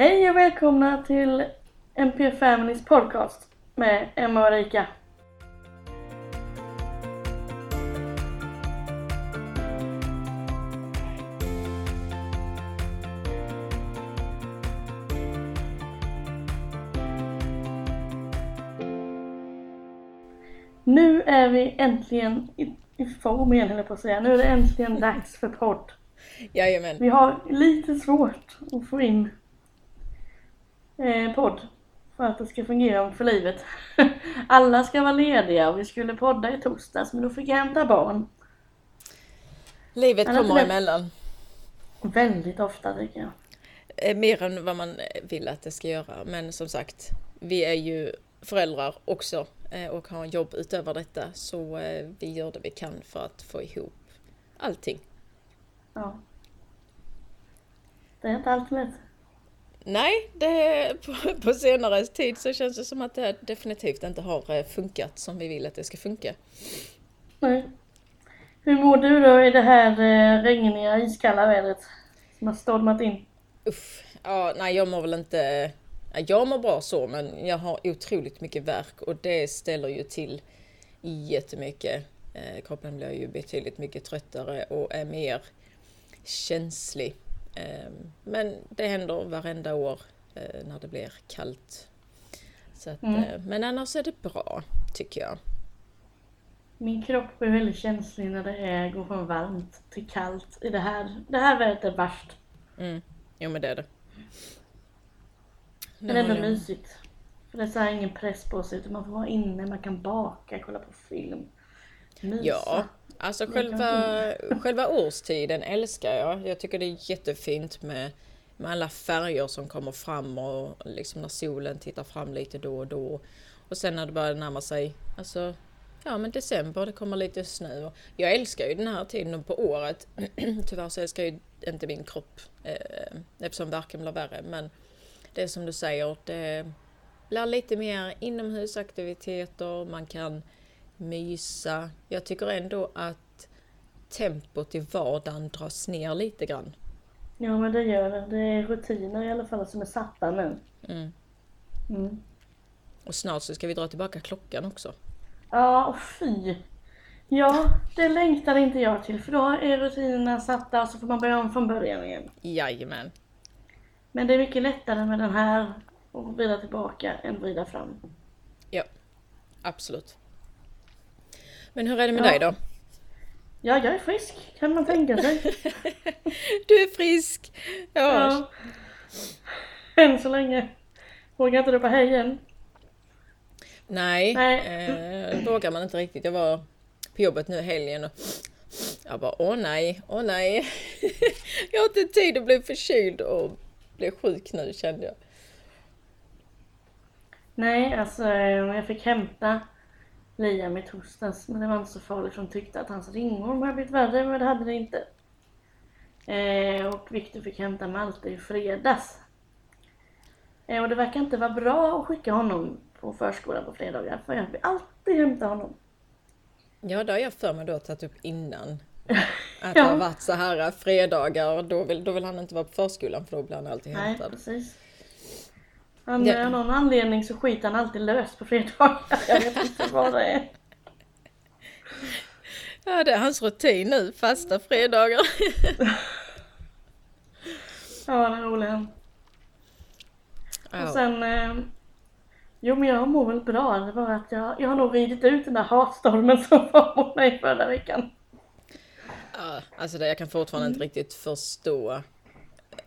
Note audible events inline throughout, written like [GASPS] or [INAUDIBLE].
Hej och välkomna till MP Families podcast med Emma och Erika. Nu är vi äntligen i, i form igen höll jag på att säga. Nu är det äntligen dags för podd. Jajamän. Vi har lite svårt att få in eh, podd för att det ska fungera för livet. [LAUGHS] Alla ska vara lediga och vi skulle podda i torsdags men då fick jag hämta barn. Livet Annars kommer det- emellan. Väldigt ofta tycker jag. Eh, Mer än vad man vill att det ska göra. Men som sagt, vi är ju föräldrar också eh, och har jobb utöver detta. Så eh, vi gör det vi kan för att få ihop allting. Ja. Det är inte alltid lätt. Nej, det, [LAUGHS] på, på senare tid så känns det som att det definitivt inte har eh, funkat som vi vill att det ska funka. Nej. Hur mår du då i det här eh, regniga, iskalla vädret som har stormat in? Uff, ja, nej jag mår väl inte... ja, Jag mår bra så men jag har otroligt mycket värk och det ställer ju till jättemycket. Eh, kroppen blir ju betydligt mycket tröttare och är mer känslig. Eh, men det händer varenda år eh, när det blir kallt. Så att, Mm. eh, men annars är det bra tycker jag. Min kropp är väldigt känslig när det är, går från varmt till kallt. I det här, det här vädret är värst. Mm. Jo men det är det. Men ändå Nu har jag- mysigt. För det är så ingen press på sig utan man får vara inne, man kan baka, kolla på film. Mysa. Ja, alltså själva, själva årstiden älskar jag. Jag tycker det är jättefint med, med alla färger som kommer fram och liksom när solen tittar fram lite då och då. Och sen när det börjar närma sig, alltså ja men december, det kommer lite snö. Jag älskar ju den här tiden på året. [CLEARS THROAT] Tyvärr så älskar ju inte min kropp eh, eftersom värken blir värre. Men det är som du säger, det blir lite mer inomhusaktiviteter, man kan mysa. Jag tycker ändå att tempot i vardagen dras ner lite grann. Ja men det gör det. Det är rutiner i alla fall som är satta nu. Mm. Mm. Och snart så ska vi dra tillbaka klockan också. Ja, och fy. Ja, det längtar inte jag till för då är rutinerna satta och så får man börja om från början igen. Jajamän. Men det är mycket lättare med den här och vrida tillbaka än vrida fram. Ja, absolut. Men hur är det med Ja. dig då? Ja, jag är frisk kan man tänka sig. [LAUGHS] Du är frisk! Ja. Ja. Än så länge. Vågar inte ropa hej än. Nej, Nej. Eh, vågar man inte riktigt. Jag var på jobbet nu i helgen och jag bara åh nej, åh nej. [LAUGHS] jag har inte tid att bli förkyld och bli sjuk nu kände jag. Nej, alltså eh, jag fick hämta Liam i torsdags men det var inte så farligt för de tyckte att hans ringorm hade blivit värre men det hade det inte. Eh, och Viktor fick hämta Malte i fredags. Eh, och det verkar inte vara bra att skicka honom på förskolan på fredagar för jag vill alltid hämta honom. Ja, det har jag för mig då tagit upp innan. [LAUGHS] Att det har varit så här fredagar, då vill, då vill han inte vara på förskolan för då blir han alltid Nej, hämtad. precis. Han, Ja. Av någon anledning så skiter han alltid lös på fredagar. Jag vet inte vad det är. Ja, det är hans rutin nu, fasta fredagar. Ja, den är rolig han. Och sen... Eh, jo men jag mår väl bra. Det var att jag, jag har nog ridit ut den där hatstormen som var mot mig förra veckan. Ja, alltså det, jag kan fortfarande inte riktigt förstå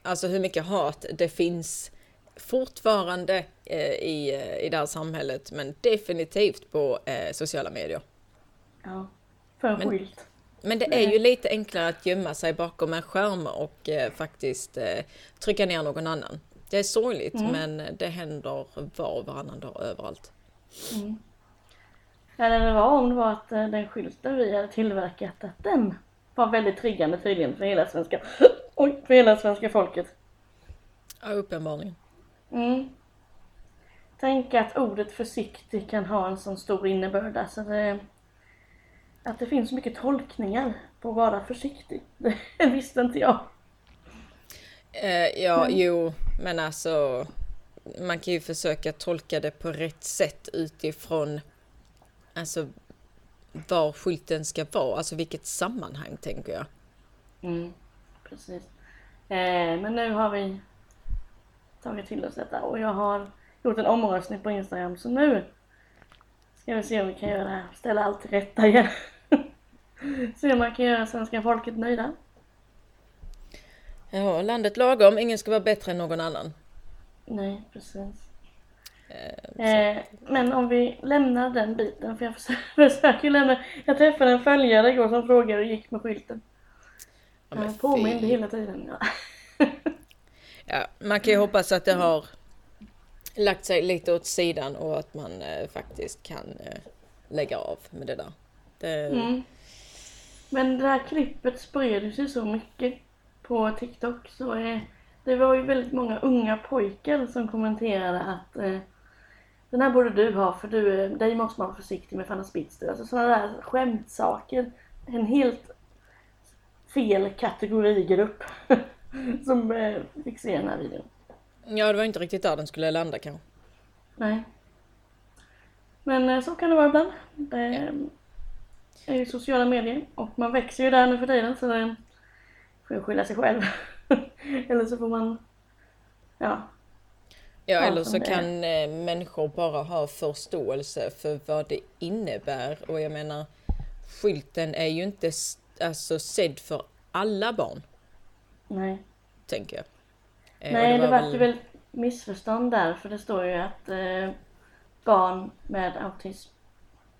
alltså hur mycket hat det finns fortfarande eh, i, eh, i det här samhället, men definitivt på eh, sociala medier. Ja. För Men-. Men det är ju lite enklare att gömma sig bakom en skärm och faktiskt trycka ner någon annan. Det är sorgligt, men det händer var och varannan dag överallt. Eller det var om det var att den skylten vi hade tillverkat, att den var väldigt triggande tydligen för hela svenska, [GASPS] oj, för hela svenska folket. Ja, uppenbarligen. Mm. Tänk att ordet försiktig kan ha en sån stor innebörd. Alltså det, att det finns så mycket tolkningar på att vara försiktig. [LAUGHS] Det visste inte jag. Eh, ja, Men- jo, men alltså man kan ju försöka tolka det på rätt sätt utifrån alltså var skylten ska vara, alltså vilket sammanhang tänker jag. Mm, precis. Eh, men nu har vi tagit till oss detta och jag har gjort en omröstning på Instagram så nu ska vi se om vi kan göra det här, ställa allt till rätta igen. [LAUGHS] se om man kan göra svenska folket nöjda. Ja, landet lagom, ingen ska vara bättre än någon annan. Nej, precis. Eh, Eh, men om vi lämnar den biten, för jag försöker, [LAUGHS] försöker lämna. Jag träffade en följare igår som frågade hur det gick med skylten. ja, men Han påminde hela tiden. Ja. [LAUGHS] Ja, man kan ju hoppas att det har lagt sig lite åt sidan och att man eh, faktiskt kan eh, lägga av med det där. Det, Mm. Men det här klippet spred sig så mycket på TikTok så eh, det var ju väldigt många unga pojkar som kommenterade att eh, den här borde du ha för du, eh, dig måste man vara försiktig med för annars bits du. Alltså sådana där skämtsaker. En helt fel kategorigrupp [LAUGHS] [LAUGHS] som eh, fick se den här videon. Ja, det var inte riktigt där den skulle landa kanske. Nej. Men eh, så kan det vara ibland. Det är ju sociala medier och man växer ju där nu för tiden så det får ju skylla sig själv. [LAUGHS] Eller så får man, ja, Ja, eller så kan eh, människor bara ha förståelse för vad det innebär. Och jag menar, skylten är ju inte alltså, sedd för alla barn, nej. tänker jag. Eh, Nej, det var vart ju väl missförstånd där för det står ju att eh, barn med autism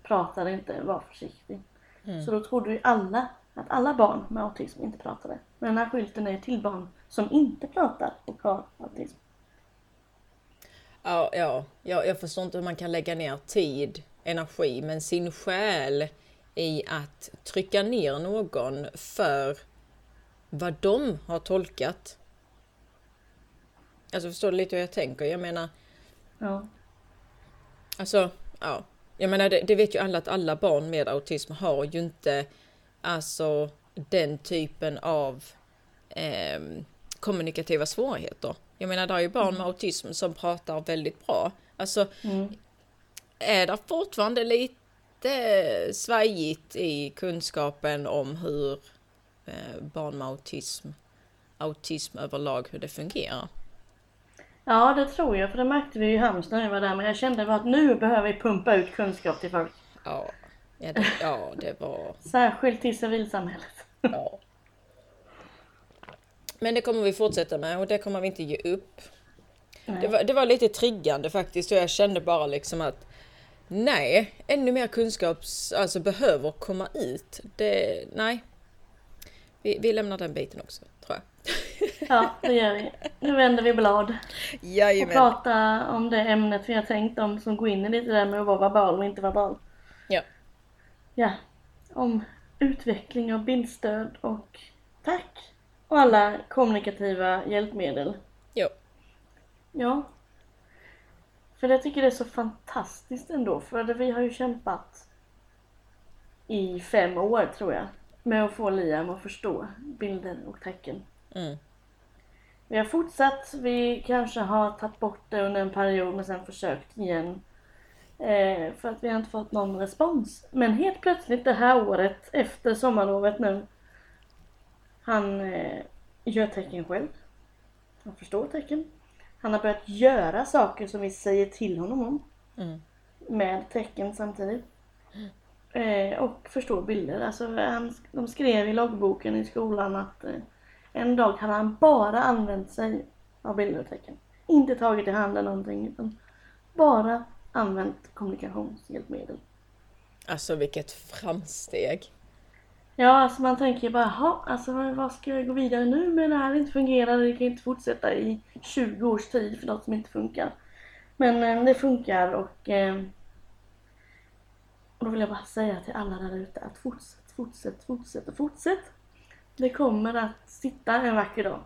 pratar inte, var försiktig. Mm. Så då trodde ju alla att alla barn med autism inte pratade. Men den här skylten är till barn som inte pratar och har autism. Ja, ja, ja, jag förstår inte hur man kan lägga ner tid, energi, men sin själ i att trycka ner någon för vad de har tolkat. Alltså förstår du lite hur jag tänker? Jag menar, Ja. alltså, ja. Jag menar, det, det vet ju alla att alla barn med autism har ju inte alltså den typen av ehm, kommunikativa svårigheter. Jag menar, det är ju barn med autism som pratar väldigt bra. Alltså, Mm. är det fortfarande lite svajigt i kunskapen om hur eh, barn med autism, autism överlag, hur det fungerar? Ja, det tror jag. För det märkte vi ju i Halmstad när vi var där. Men jag kände att nu behöver vi pumpa ut kunskap till folk. Ja, ja, det, ja, det var... Särskilt till civilsamhället. Ja. Men det kommer vi fortsätta med och det kommer vi inte ge upp. Det var, det var lite triggande faktiskt och jag kände bara liksom att nej, ännu mer kunskap alltså, behöver komma ut. Det, nej. Vi, vi lämnar den biten också, tror jag. [LAUGHS] Ja, det gör vi. Nu vänder vi blad. Och Jajamän. prata om det ämnet vi har tänkt om som går in i lite där med att vara verbal och inte verbal. Ja. Ja. Om utveckling av bildstöd och tack. Och alla kommunikativa hjälpmedel. Jo. Ja. För jag tycker det är så fantastiskt ändå. För vi har ju kämpat i fem år tror jag. Med att få Liam att förstå bilder och tecken. Mm. Vi har fortsatt, vi kanske har tagit bort det under en period men sen försökt igen. Eh, för att vi har inte fått någon respons. Men helt plötsligt det här året, efter sommarlovet nu. Han eh, gör tecken själv. Han förstår tecken. Han har börjat göra saker som vi säger till honom om. Mm. Med tecken samtidigt. [SNIFFS] Eh, och förstår bilder. Alltså, han, de skrev i loggboken i skolan att eh, en dag hade han bara använt sig av bilder och tecken. Inte tagit i hand eller någonting utan bara använt kommunikationshjälpmedel. Alltså vilket framsteg. Ja, alltså man tänker bara, jaha, alltså vad- vad ska jag gå vidare nu med det här inte fungerar? Det kan inte fortsätta i 20 års tid för något som inte funkar. Men eh, det funkar och, eh, och då vill jag bara säga till alla där ute att fortsätt, fortsätt, fortsätt och fortsätt. Det kommer att sitta en vacker dag.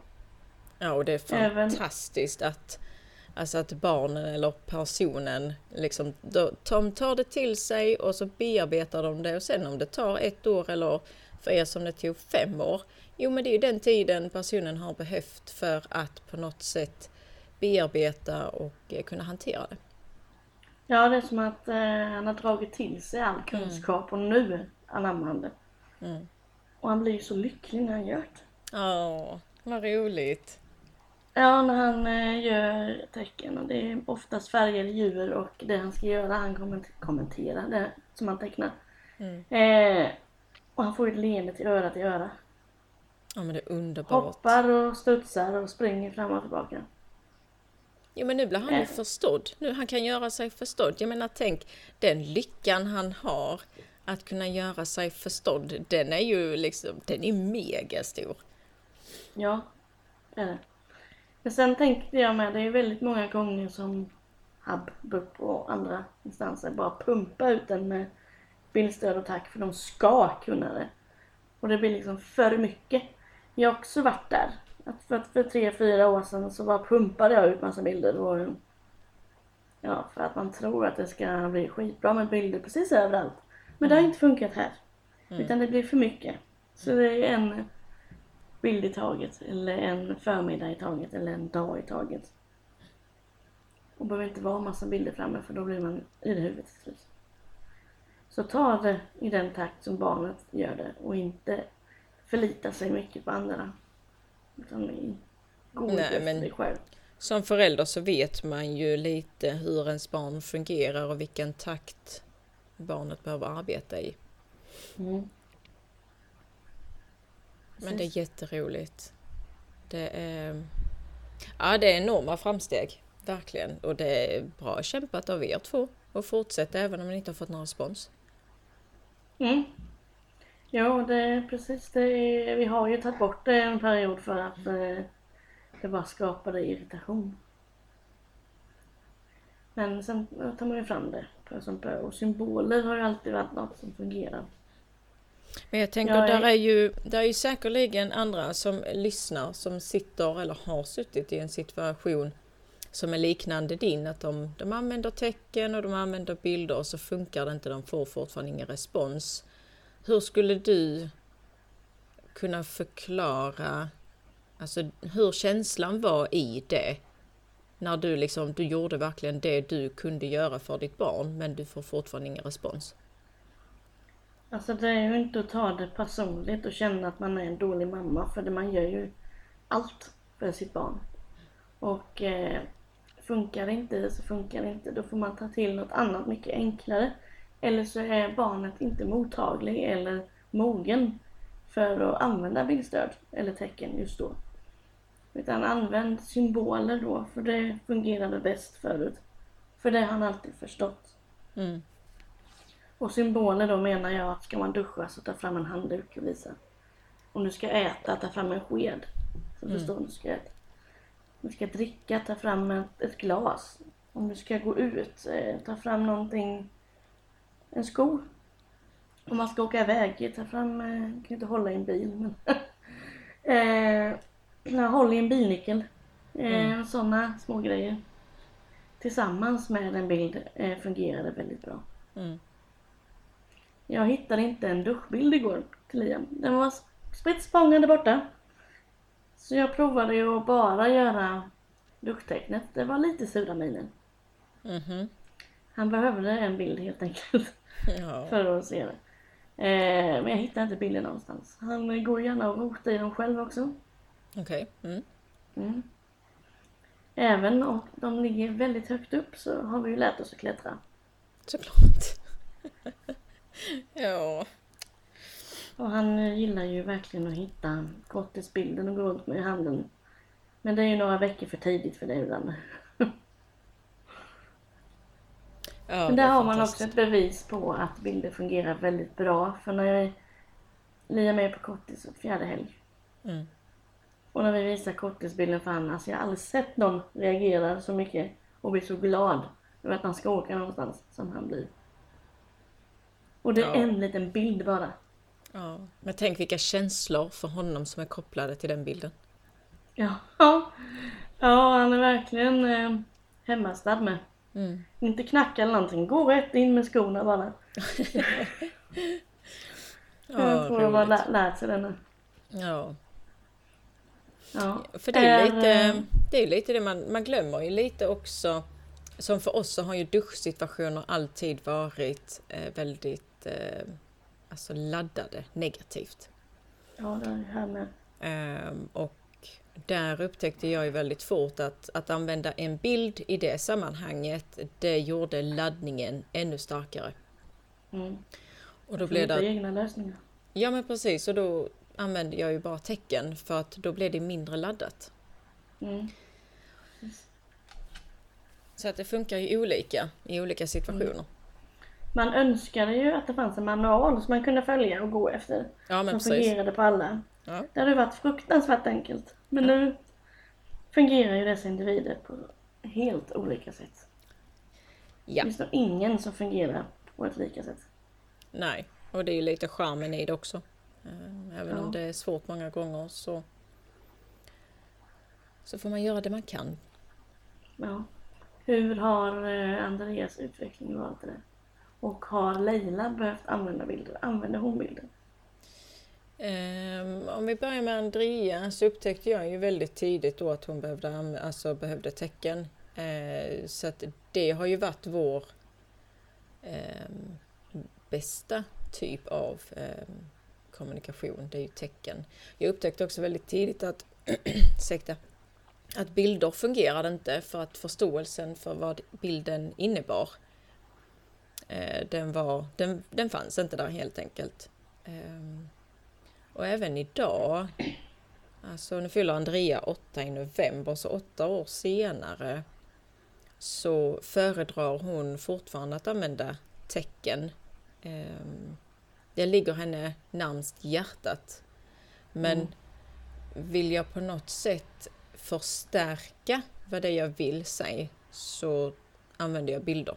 Ja, och det är Även- fantastiskt att, alltså att barnen eller personen liksom, de tar det till sig och så bearbetar de det och sen om det tar ett år eller För er som det tog fem år, jo men det är ju den tiden personen har behövt för att på något sätt bearbeta och eh, kunna hantera det. Ja, det är som att eh, han har dragit till sig all kunskap och nu anammar han det. Mm. Och han blir ju så lycklig när han gör det. Ja, vad roligt. Ja, när han eh, gör tecken och det är oftast färger, djur och det han ska göra, han kommenter- kommenterar det som han tecknar. Mm. Eh, och han får ju ett leende till öra till öra. Ja men det är underbart. Hoppar och studsar och springer fram och tillbaka. Jo men nu blir han ju förstådd. Nu han kan göra sig förstådd. Jag menar tänk den lyckan han har att kunna göra sig förstådd. Den är ju liksom, den är mega stor. Ja, det är det. Men sen tänkte jag med, det är väldigt många gånger som HUB, BUP och andra instanser bara pumpar ut den med bildstöd och tack för de ska kunna det. Och det blir liksom för mycket. Jag har också varit där. Att för, för tre, fyra år sedan så bara pumpade jag ut massa bilder och Ja, för att man tror att det ska bli skitbra med bilder precis överallt. Men det har inte funkat här. Utan det blir för mycket. Så det är en bild i taget, eller en förmiddag i taget, eller en dag i taget. Och behöver inte vara massa bilder framme för då blir man i det huvudet till slut. Så ta det i den takt som barnet gör det och inte förlita sig mycket på andra. Utan gå Nej, men- dig själv. Som förälder så vet man ju lite hur ens barn fungerar och vilken takt barnet behöver arbeta i. Mm. Men det är jätteroligt. Det är, ja, det är enorma framsteg, verkligen. Och det är bra kämpat av er två och fortsätta även om ni inte har fått någon respons. Mm. Ja, det är precis det. är- Vi har ju tagit bort det en period för att eh, det bara skapade irritation. Men sen tar man ju fram det. Och symboler har ju alltid varit något som fungerar. Men jag tänker, Jag är- där är ju, där är ju säkerligen andra som lyssnar som sitter eller har suttit i en situation som är liknande din, att de, de använder tecken och de använder bilder och så funkar det inte, de får fortfarande ingen respons. Hur skulle du kunna förklara alltså, hur känslan var i det? När du liksom, du gjorde verkligen det du kunde göra för ditt barn men du får fortfarande ingen respons. Alltså det är ju inte att ta det personligt och känna att man är en dålig mamma. För det man gör ju allt för sitt barn. Och eh, funkar det inte så funkar det inte. Då får man ta till något annat mycket enklare. Eller så är barnet inte mottaglig eller mogen för att använda bildstöd eller tecken just då. Utan använd symboler då, för det fungerade bäst förut. För det har han alltid förstått. Mm. Och symboler då menar jag att ska man duscha så ta fram en handduk och visa. Om du ska äta, ta fram en sked. Så förstår du du ska äta. Om du ska dricka, ta fram ett, ett glas. Om du ska gå ut, eh, ta fram någonting, en sko. Om man ska åka iväg, ta fram, eh, kan ju inte hålla i en bil men. [LAUGHS] eh, ja, håll i en bilnyckel. Eh, Sådana små grejer. Tillsammans med en bild eh, fungerar det väldigt bra. Mm. Jag hittade inte en duschbild igår till Liam. Den var spritt språngande borta. Så jag provade ju att bara göra duschtecknet. Det var lite sura minen. Mhm. Han behövde en bild helt enkelt Ja. för att se det. Eh, men jag hittade inte bilden någonstans. Han går gärna och rotar i dem själv också. Okej. Mm. Mm. Även om de ligger väldigt högt upp så har vi ju lärt oss att klättra. Såklart. [LAUGHS] ja. Och han eh, gillar ju verkligen att hitta kortisbilden och gå runt med i handen. Men det är ju några veckor för tidigt för det ibland. [LAUGHS] ja Men där är har man också ett bevis på att bilder fungerar väldigt bra. För när jag Liam är på kortis fjärde helg. Mm. Och när vi visar kortisbilden för honom, alltså jag har aldrig sett någon reagera så mycket och bli så glad över att han ska åka någonstans som han blir. Och det är Ja. en liten bild bara. Ja. Men tänk vilka känslor för honom som är kopplade till den bilden. Ja, ja, [LAUGHS] ja han är verkligen eh, hemmastad med. Mm. Inte knacka eller någonting, gå rätt in med skorna bara. [LAUGHS] Jag tror de har lä- lärt sig det nu. Ja, Ja. för det är Är, lite eh, det, är lite det man, man glömmer ju lite också. Som för oss så har ju duschsituationer alltid varit eh, väldigt eh, alltså laddade negativt. Ja, det är här med. Ehm, och där upptäckte jag ju väldigt fort att, att använda en bild i det sammanhanget, det gjorde laddningen ännu starkare. Mm. Och då blev det... egna lösningar. Ja men precis, och då använde jag ju bara tecken för att då blev det mindre laddat. Mm. Så att det funkar ju olika i olika situationer. Mm. Man önskade ju att det fanns en manual som man kunde följa och gå efter. Ja men som precis. fungerade på alla. Ja. Det hade varit fruktansvärt enkelt. Men nu fungerar ju dessa individer på helt olika sätt. Det ja, finns nog ingen som fungerar på ett lika sätt. nej. Och det är ju lite charmen i det också. Ehm, Även Ja. om det är svårt många gånger så, så får man göra det man kan. Ja. Hur har eh, Andreas utveckling varit det? Och har Leila behövt använda bilder? Använder hon bilder? Ehm, om vi börjar med Andrea så upptäckte jag ju väldigt tidigt då att hon behövde, alltså behövde tecken. Ehm, så att det har ju varit vår ehm, bästa typ av kommunikation, det är ju tecken. Jag upptäckte också väldigt tidigt att, [CLEARS THROAT] ursäkta, att bilder fungerade inte för att förståelsen för vad bilden innebar, eh, den, var, den, den fanns inte där helt enkelt och även idag, alltså nu fyller Andrea åtta i november, så åtta år senare så föredrar hon fortfarande att använda tecken. Ehm, Det ligger henne närmst hjärtat. Men Mm. vill jag på något sätt förstärka vad det är jag vill säga så använder jag bilder.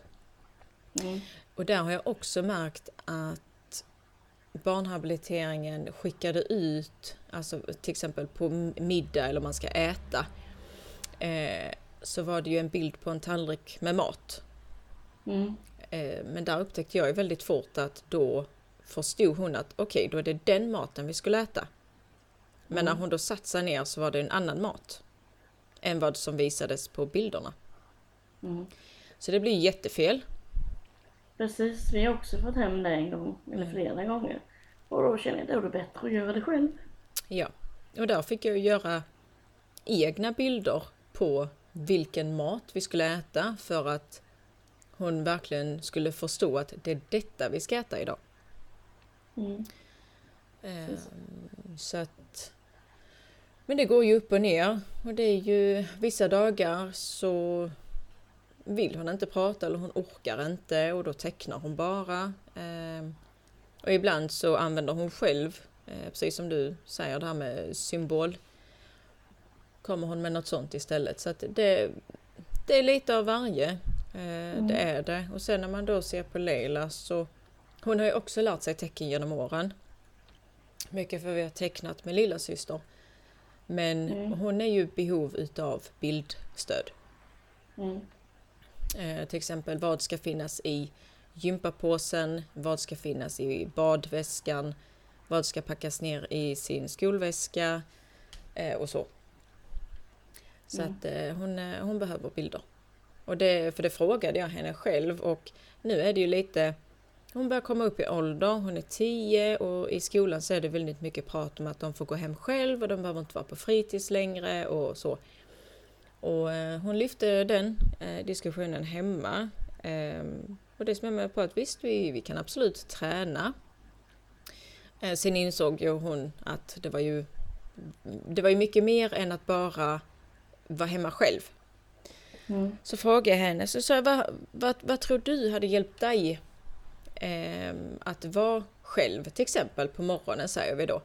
Mm. Och där har jag också märkt att barnhabiliteringen skickade ut, alltså till exempel på middag eller man ska äta, eh, så var det ju en bild på en tallrik med mat. Mm. Eh, men där upptäckte jag ju väldigt fort att då förstod hon att okej, då är det den maten vi skulle äta. Men när Mm. hon då satt sig ner så var det en annan mat än vad som visades på bilderna. Mm. Så det blir jättefel. Precis, vi har också fått hem det en gång, eller Mm. flera gånger. Och då känner jag att då är det bättre att göra det själv. Ja, och där fick jag göra egna bilder på vilken mat vi skulle äta för att hon verkligen skulle förstå att det är detta vi ska äta idag. Mm. Ehm, så att... Men det går ju upp och ner och det är ju vissa dagar så vill hon inte prata eller hon orkar inte och då tecknar hon bara. Ehm, och ibland så använder hon själv, eh, precis som du säger det här med symbol, kommer hon med något sånt istället. Så att det, det är lite av varje. Eh, Det är det. Och sen när man då ser på Leila så hon har ju också lärt sig tecken genom åren. Mycket för vi har tecknat med lilla syster. Men Mm. hon är ju i behov utav bildstöd. Mm. Eh, till exempel vad ska finnas i gympapåsen, vad ska finnas i badväskan, vad ska packas ner i sin skolväska eh, och så. Så Mm. att eh, hon, eh, hon behöver bilder. Och det, för det frågade jag henne själv och nu är det ju lite hon börjar komma upp i ålder, hon är 10 och i skolan så är det väldigt mycket prat om att de får gå hem själv och de behöver inte vara på fritids längre och så. Och eh, hon lyfte den eh, diskussionen hemma. Ehm, och det som jag med på att visst, vi, vi kan absolut träna. Eh, sen insåg ju hon att det var ju, det var ju mycket mer än att bara vara hemma själv. Mm. Så frågade jag henne, så sa jag, vad, vad, vad tror du hade hjälpt dig ehm, att vara själv, till exempel på morgonen säger vi då.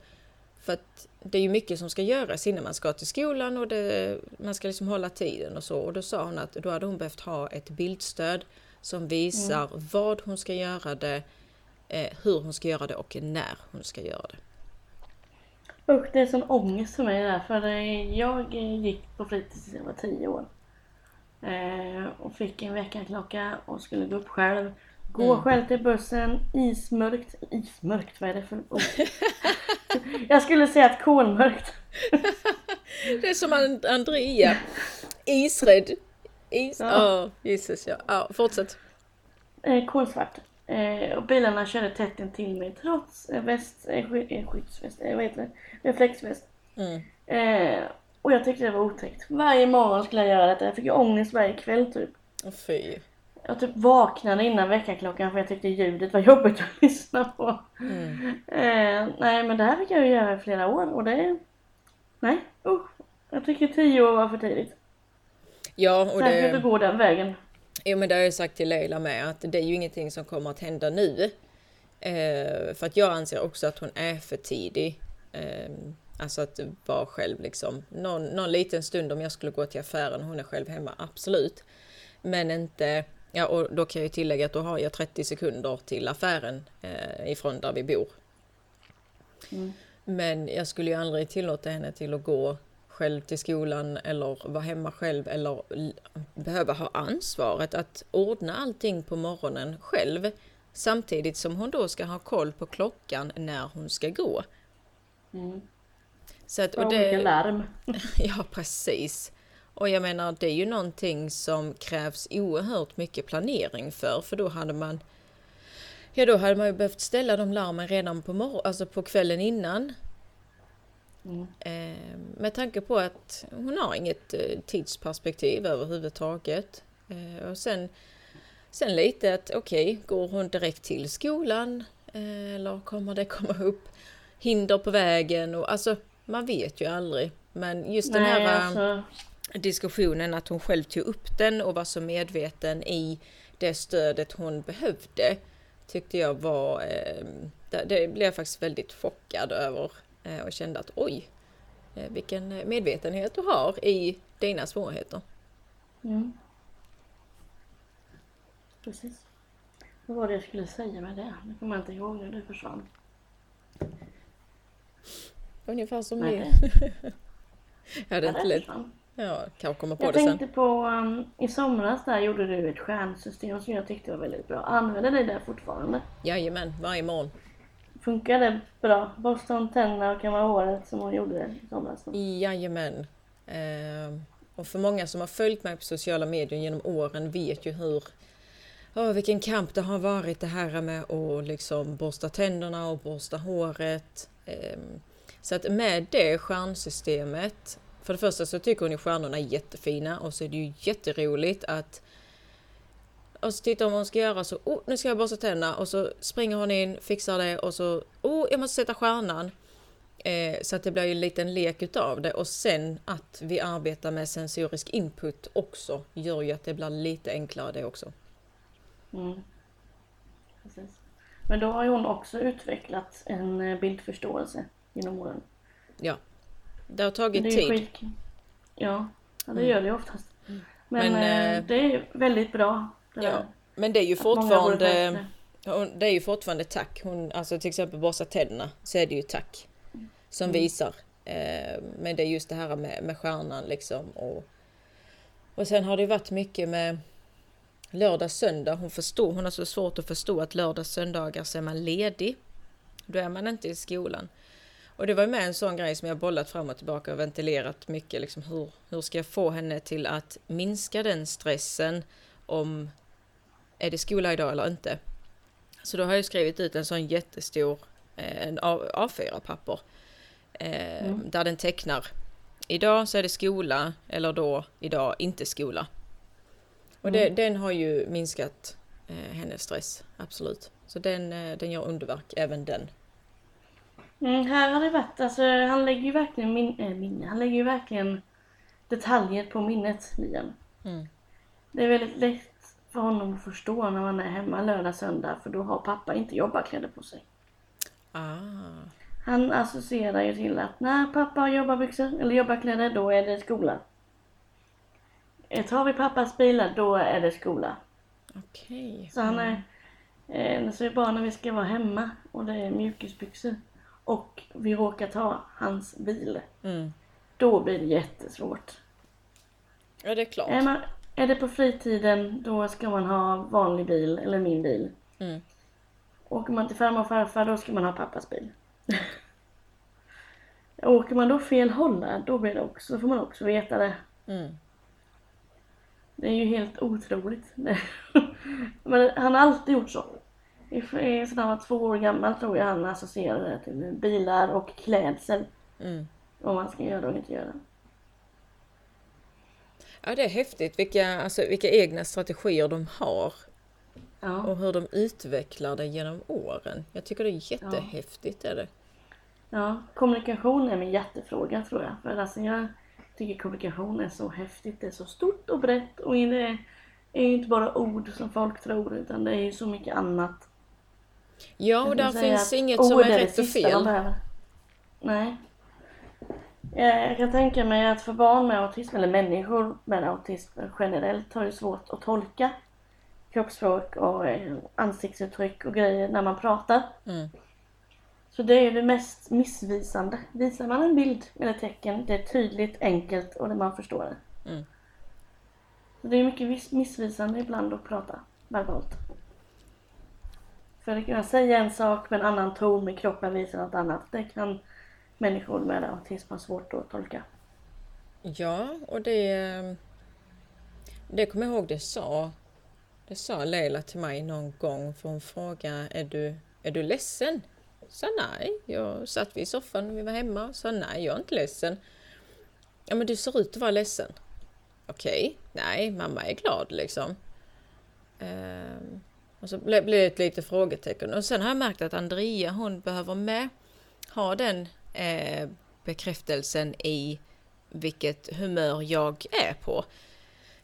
För att det är ju mycket som ska göras innan man ska till skolan och det, man ska liksom hålla tiden och så. Och då sa hon att då hade hon behövt ha ett bildstöd som visar vad hon ska göra det, eh, hur hon ska göra det och när hon ska göra det. Usch, det är sån ångest för mig där. För jag gick på fritids tills jag var 10 år. Eh, och fick en väckarklocka och skulle gå upp själv. Gå Mm. själv till bussen, ismörkt, ismörkt, vad är det för ord? [LAUGHS] Jag skulle säga att kolmörkt. [LAUGHS] Det är som And- Andrea. Isrädd. Is... Ja, Ja. Jesus ja. ja. Fortsätt. Eh, kolsvart. Eh, och bilarna körde tätt intill mig trots eh, väst, eh, sky, skyddsväst, vad heter det? Reflexväst. Mm. Eh, och jag tyckte det var otäckt. Varje morgon skulle jag göra detta. Jag fick ju ångest varje kväll typ. Fy. Jag typ vaknade innan väckarklockan för jag tyckte ljudet var jobbigt att [LAUGHS] lyssna på. Mm. Eh, nej men det här fick jag ju göra i flera år och det... Nej, usch. Jag tycker tio år var för tidigt. Ja, och Särskilt det... att gå den vägen. Jo men det har jag sagt till Leila med att det är ju ingenting som kommer att hända nu. Eh, för att jag anser också att hon är för tidig. Eh, alltså att vara själv liksom. Någon, någon liten stund om jag skulle gå till affären, hon är själv hemma, absolut. Men inte, ja och då kan jag tillägga att då har jag 30 sekunder till affären eh, ifrån där vi bor. Mm. Men jag skulle ju aldrig tillåta henne till att gå själv till skolan eller vara hemma själv eller behöva ha ansvaret att ordna allting på morgonen själv. Samtidigt som hon då ska ha koll på klockan när hon ska gå. Mm. Så att, Och och olika det, larm. [LAUGHS] ja, precis. Och jag menar, det är ju någonting som krävs oerhört mycket planering för, för då hade man Ja, då hade man ju behövt ställa de larmen redan på, mor- alltså på kvällen innan. Mm. Eh, med tanke på att hon har inget eh, tidsperspektiv överhuvudtaget. Eh, och sen, sen lite att okej, går hon direkt till skolan? Eh, eller kommer det komma upp hinder på vägen? Och, alltså, man vet ju aldrig. Men just den Nej, här alltså, diskussionen att hon själv tog upp den och var så medveten i det stödet hon behövde tyckte jag var, eh, det, det blev jag faktiskt väldigt chockad över eh, och kände att oj, eh, vilken medvetenhet du har i dina svårigheter. mm. Precis. Vad var det jag skulle säga med det? Det kommer jag inte ihåg när du försvann. Ungefär som [LAUGHS] det. Jag hade Ja, inte det lätt. försvann. Ja, kanske komma på Jag det sen. tänkte på, um, i somras där gjorde du ett stjärnsystem som jag tyckte var väldigt bra. Använder ni det fortfarande? Jajamän, varje morgon. Funkar det bra? Borsta hon tänderna och håret som hon gjorde i somras? då? Jajamän. Eh, och för många som har följt mig på sociala medier genom åren vet ju hur oh, vilken kamp det har varit det här med att liksom borsta tänderna och borsta håret. Eh, så att med det stjärnsystemet, för det första så tycker hon ju stjärnorna är jättefina och så är det ju jätteroligt att och så tittar hon vad hon ska göra så, oh, nu ska jag borsta tänderna och så springer hon in, fixar det och så, oh, jag måste sätta stjärnan. Eh, så att det blir ju en liten lek utav det och sen att vi arbetar med sensorisk input också gör ju att det blir lite enklare det också. Mm. Precis. Men då har ju hon också utvecklat en eh, bildförståelse genom åren. Ja. Det har Det tagit ju tid. skit... Ja, det Mm. gör det ju oftast. Men, Men, eh, eh, det är väldigt bra. Det Ja. där. Men det är ju fortfarande det är ju fortfarande tack. Hon, alltså till exempel borsta tänderna så är det ju tack som Mm. visar. Eh, men det är just det här med, med stjärnan liksom. Och, och sen har det varit mycket med lördag, söndag. Hon förstår, hon har så svårt att förstå att lördag, söndagar så är man ledig. Då är man inte i skolan. Och det var med en sån grej som jag bollat fram och tillbaka och ventilerat mycket. Liksom hur, hur ska jag få henne till att minska den stressen om är det skola idag eller inte? Så då har jag skrivit ut en sån jättestor eh, en A- A4-papper eh, Mm. där den tecknar idag så är det skola eller då idag inte skola. Och det, Mm. den har ju minskat eh, hennes stress, absolut. Så den, eh, den gör underverk, även den. Mm, här har det varit, alltså han lägger ju verkligen min, äh, minne, han lägger ju verkligen detaljer på minnet, Liam. Mm. Det är väldigt lätt för honom att förstå när man är hemma lördag, söndag, för då har pappa inte jobbarkläder på sig. Ah, Han associerar ju till att när pappa har jobbarbyxor eller jobbarkläder, då är det skola. Eh, Tar vi pappas bilar, då är det skola. okej. Så han är, eh, så är det bara när vi ska vara hemma och det är mjukisbyxor och vi råkar ta hans bil, Mm. då blir det jättesvårt. Ja, det är klart. Är, man, är det på fritiden, då ska man ha vanlig bil eller min bil. Mm. Åker man till farmor och farfar då ska man ha pappas bil. [LAUGHS] Åker man då fel håll där, då blir det också, då får man också veta det. Mm. Det är ju helt otroligt. [LAUGHS] Men han har alltid gjort så. Sedan han var två år gammal tror jag han associerade det till bilar och klädsel. Mm. Vad man ska göra och inte göra. Ja, det är häftigt vilka, alltså, vilka egna strategier de har Ja. och hur de utvecklar det genom åren. Jag tycker det är jättehäftigt. Är det. ja. Kommunikation är min hjärtefråga tror jag. För alltså jag tycker kommunikation är så häftigt. Det är så stort och brett och det är ju inte bara ord som folk tror utan det är ju så mycket annat. Ja, och där finns inget som är rätt och fel. Nej. Jag kan tänka mig att för barn med autism, eller människor med autism generellt, har ju svårt att tolka kroppsspråk och eh, ansiktsuttryck och grejer när man pratar. Mm. Så det är ju det mest missvisande. Visar man en bild eller tecken, det är tydligt, enkelt och det man förstår det. Mm. Så det är mycket vis- missvisande ibland att prata verbalt. För att kunna säga en sak med en annan ton med kroppen visar något annat. Det kan människor med autism ha svårt att tolka. Ja, och det... Det kommer jag ihåg det sa. Det sa Leila till mig någon gång för hon frågade är du, är du ledsen? Sa nej. Jag satt vid i soffan när vi var hemma och sa nej, jag är inte ledsen. Ja, men du ser ut att vara ledsen. Okej, nej, mamma är glad liksom. Ehm, och så blev det ett litet frågetecken. Och sen har jag märkt att Andrea, hon behöver med ha den eh, bekräftelsen i vilket humör jag är på.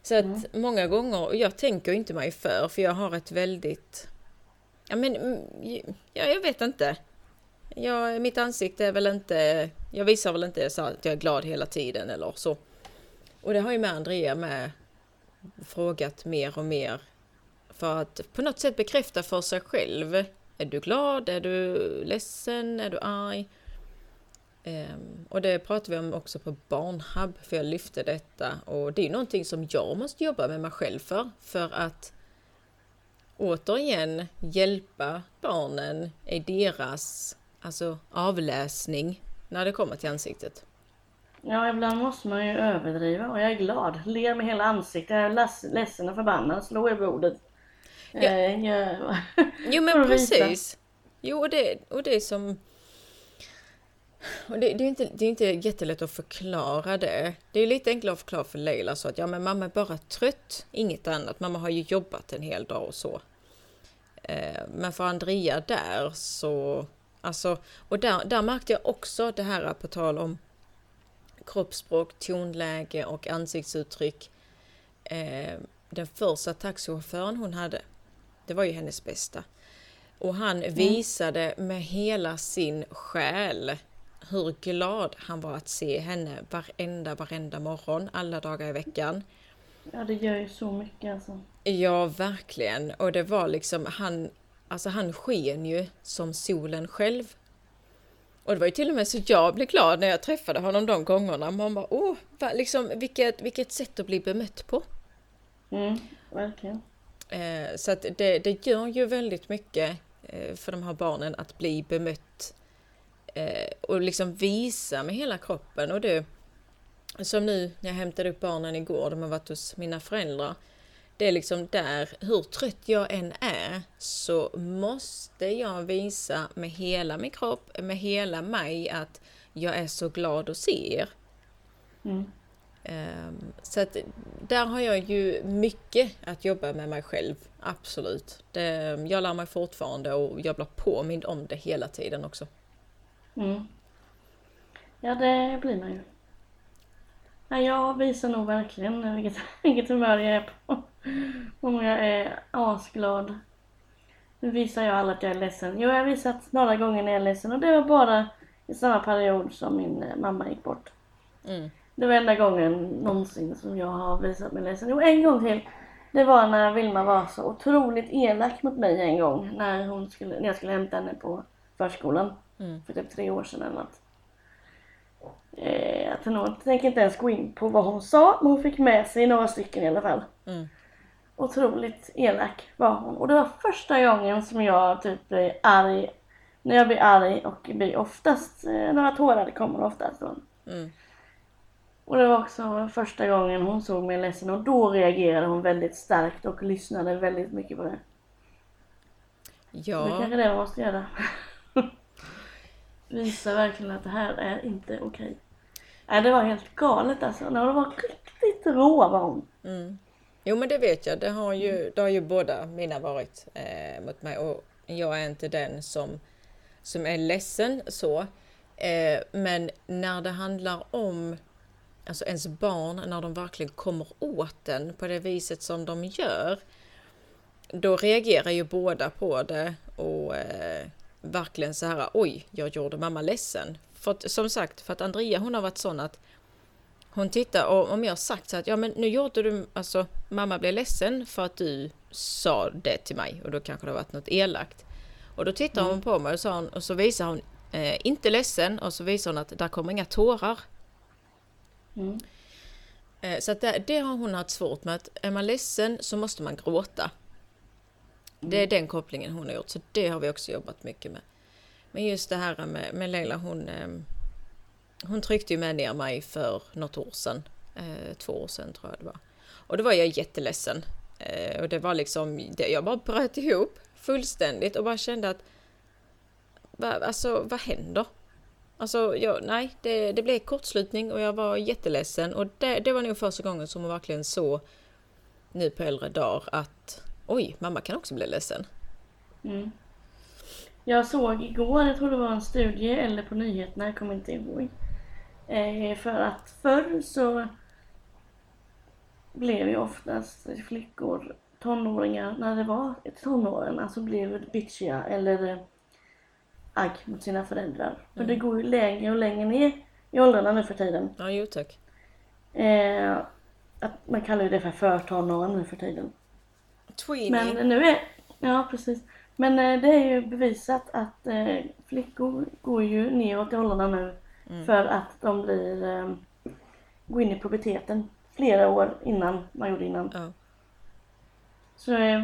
Så att många gånger, och jag tänker inte mig för, för jag har ett väldigt... Ja men, mm, ja, jag vet inte. Jag, mitt ansikte är väl inte... Jag visar väl inte så att jag är glad hela tiden eller så. Och det har ju med Andrea med frågat mer och mer för att på något sätt bekräfta för sig själv. Är du glad? Är du ledsen? Är du arg? Um, och det pratar vi om också på Barnhub, för jag lyfte detta. Och det är ju någonting som jag måste jobba med mig själv för. För att återigen hjälpa barnen i deras alltså, avläsning när det kommer till ansiktet. Ja, ibland måste man ju överdriva och jag är glad. Ler med hela ansiktet. Jag är ledsen och förbannad. Slår i bordet. Ja. Jo men [LAUGHS] precis. Jo och det, och det är som... Och det, det, är inte, det är inte jättelätt att förklara det. Det är lite enklare att förklara för Leila så att ja men mamma är bara trött, inget annat. Mamma har ju jobbat en hel dag och så. Eh, Men för Andrea där så... Alltså, och där, där märkte jag också det här på tal om kroppsspråk, tonläge och ansiktsuttryck. Eh, Den första taxichauffören hon hade, det var ju hennes bästa. Och han visade med hela sin själ hur glad han var att se henne varenda, varenda morgon, alla dagar i veckan. Ja, det gör ju så mycket alltså. Ja, verkligen. Och det var liksom, han, alltså han sken ju som solen själv. Och det var ju till och med så jag blev glad när jag träffade honom de gångerna. Man bara, åh, liksom, vilket, vilket sätt att bli bemött på. Mm, verkligen. Eh, så att det, det gör ju väldigt mycket eh, för de här barnen att bli bemött eh, och liksom visa med hela kroppen. Och det, som nu när jag hämtade upp barnen igår, de har varit hos mina föräldrar. Det är liksom där, hur trött jag än är, så måste jag visa med hela min kropp, med hela mig att jag är så glad att se er. Mm. Ehm, Så att där har jag ju mycket att jobba med mig själv, absolut. Det, jag lär mig fortfarande och jag blir påmind om det hela tiden också. Mm. Ja, det blir man ju. Ja, jag visar nog verkligen vilket, [LAUGHS] vilket humör jag är på. Om jag är asglad. Nu visar jag alla att jag är ledsen. Jo, jag har visat några gånger när jag är ledsen och det var bara i samma period som min mamma gick bort. Mm. Det var enda gången någonsin som jag har visat mig ledsen. Jo, en gång till. Det var när Vilma var så otroligt elak mot mig en gång. När, hon skulle, när jag skulle hämta henne på förskolan. Mm. För typ tre år sedan eller något. Eh, jag nog- tänker inte ens gå in på vad hon sa, men hon fick med sig några stycken i alla fall. Mm. otroligt elak var hon. Och det var första gången som jag typ blev arg. När jag blir arg och blir oftast, eh, några tårar kommer oftast då. Mm. Och det var också första gången hon såg mig ledsen och då reagerade hon väldigt starkt och lyssnade väldigt mycket på det. Det Ja, kanske det man måste göra. [LAUGHS] Visa verkligen att det här är inte okej. Nej, det var helt galet alltså. Nej, det var riktigt rå var hon. mm. Jo men det vet jag, det har ju, det har ju båda mina varit eh, mot mig och jag är inte den som, som är ledsen så. Eh, men när det handlar om alltså ens barn, när de verkligen kommer åt den på det viset som de gör, då reagerar ju båda på det och eh, verkligen så här, oj, jag gjorde mamma ledsen. För att, som sagt, för att Andrea hon har varit sån att hon tittar och om jag sagt så att ja men nu gjorde du, alltså mamma blev ledsen för att du sa det till mig och då kanske det har varit något elakt. Och då tittar hon på mig och, sa hon, och så visar hon eh, inte ledsen och så visar hon att där kommer inga tårar. Mm. Eh, Så att det, det har hon haft svårt med. Att är man ledsen så måste man gråta. Det är den kopplingen hon har gjort. Så det har vi också jobbat mycket med. Men just det här med, med Leila, hon, eh, hon tryckte ju med ner mig för något år sedan. Eh, två år sedan tror jag det var. Och då var jag jätteledsen. Och det var liksom, jag bara bröt ihop fullständigt och bara kände att alltså vad händer? Alltså, jag, nej, det, det blev kortslutning och jag var jätteledsen och det, det var nog första gången som hon verkligen såg nu på äldre dagar att oj, mamma kan också bli ledsen. Mm. Jag såg igår, jag tror det var en studie eller på nyheterna, jag kommer inte ihåg. Eh, för att förr så blev ju oftast flickor, tonåringar, när det var tonåren, alltså blev bitchiga eller eh, agg mot sina föräldrar. För det går ju längre och längre ner i åldrarna nu för tiden. Ja, jo tack. Eh, att man kallar ju det för förtonåren nu för tiden. Tweenie. Men nu är, ja precis. Men eh, det är ju bevisat att eh, flickor går ju neråt i åldrarna nu för att de blir, eh, går in i puberteten flera år innan man gjorde innan. Ja. Så eh,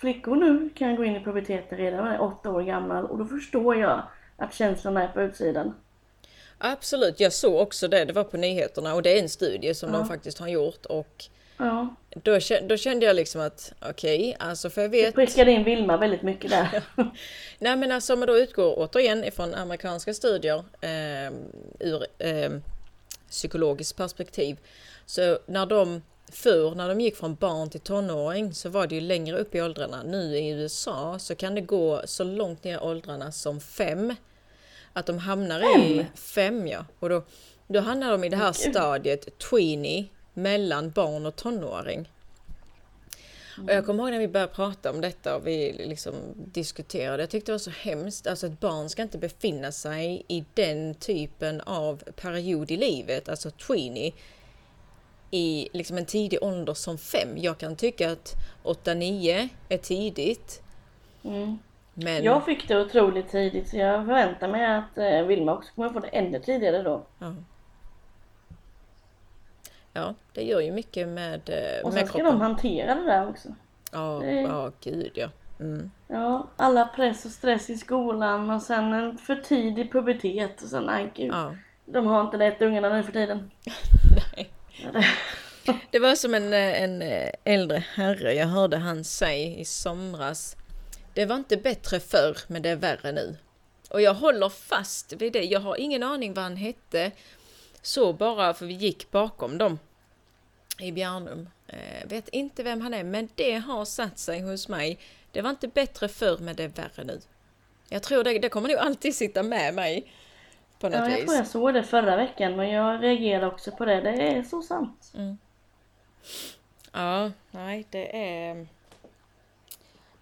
flickor nu kan gå in i puberteten redan när man är åtta år gammal och då förstår jag att känslorna är på utsidan. Absolut, jag såg också det. Det var på nyheterna och det är en studie som Ja. de faktiskt har gjort och Ja, då, då kände jag liksom att okej, alltså för jag vet prickade in Vilma väldigt mycket där. [LAUGHS] Nej men alltså om man då utgår återigen ifrån amerikanska studier eh, ur eh, psykologiskt perspektiv. Så när de förr, när de gick från barn till tonåring så var det ju längre upp i åldrarna. Nu i USA så kan det gå så långt ner i åldrarna som fem. Att de hamnar i fem ja. Och då, då hamnar de i det här stadiet tweenie mellan barn och tonåring. Och jag kommer ihåg när vi började prata om detta och vi liksom diskuterade. Jag tyckte det var så hemskt. Alltså ett barn ska inte befinna sig i den typen av period i livet, alltså tweenie, i liksom en tidig ålder som fem. Jag kan tycka att 8-9 är tidigt. Mm. Men Jag fick det otroligt tidigt så jag förväntar mig att eh, Vilma också kommer få det ännu tidigare då. ja. ja, det gör ju mycket med, eh, Och med sen ska de kroppen. hantera det där också. Ja, det- ja, gud ja. Mm. Ja, alla press och stress i skolan och sen en för tidig pubertet och sen, nej gud. ja. De har inte lätt ungarna nu för tiden. [LAUGHS] Nej. [LAUGHS] Det var som en, eh, en eh, äldre herre, jag hörde han säga i somras. Det var inte bättre förr, men det är värre nu. Och jag håller fast vid det. Jag har ingen aning vad han hette. Så bara för vi gick bakom dem i Bjärnum. Eh, vet inte vem han är, men det har satt sig hos mig. Det var inte bättre förr, men det är värre nu. Jag tror det, det kommer nog alltid sitta med mig. På något Ja, jag vis. tror jag såg det förra veckan men jag reagerade också på det. Det är så sant. Ja, nej det är...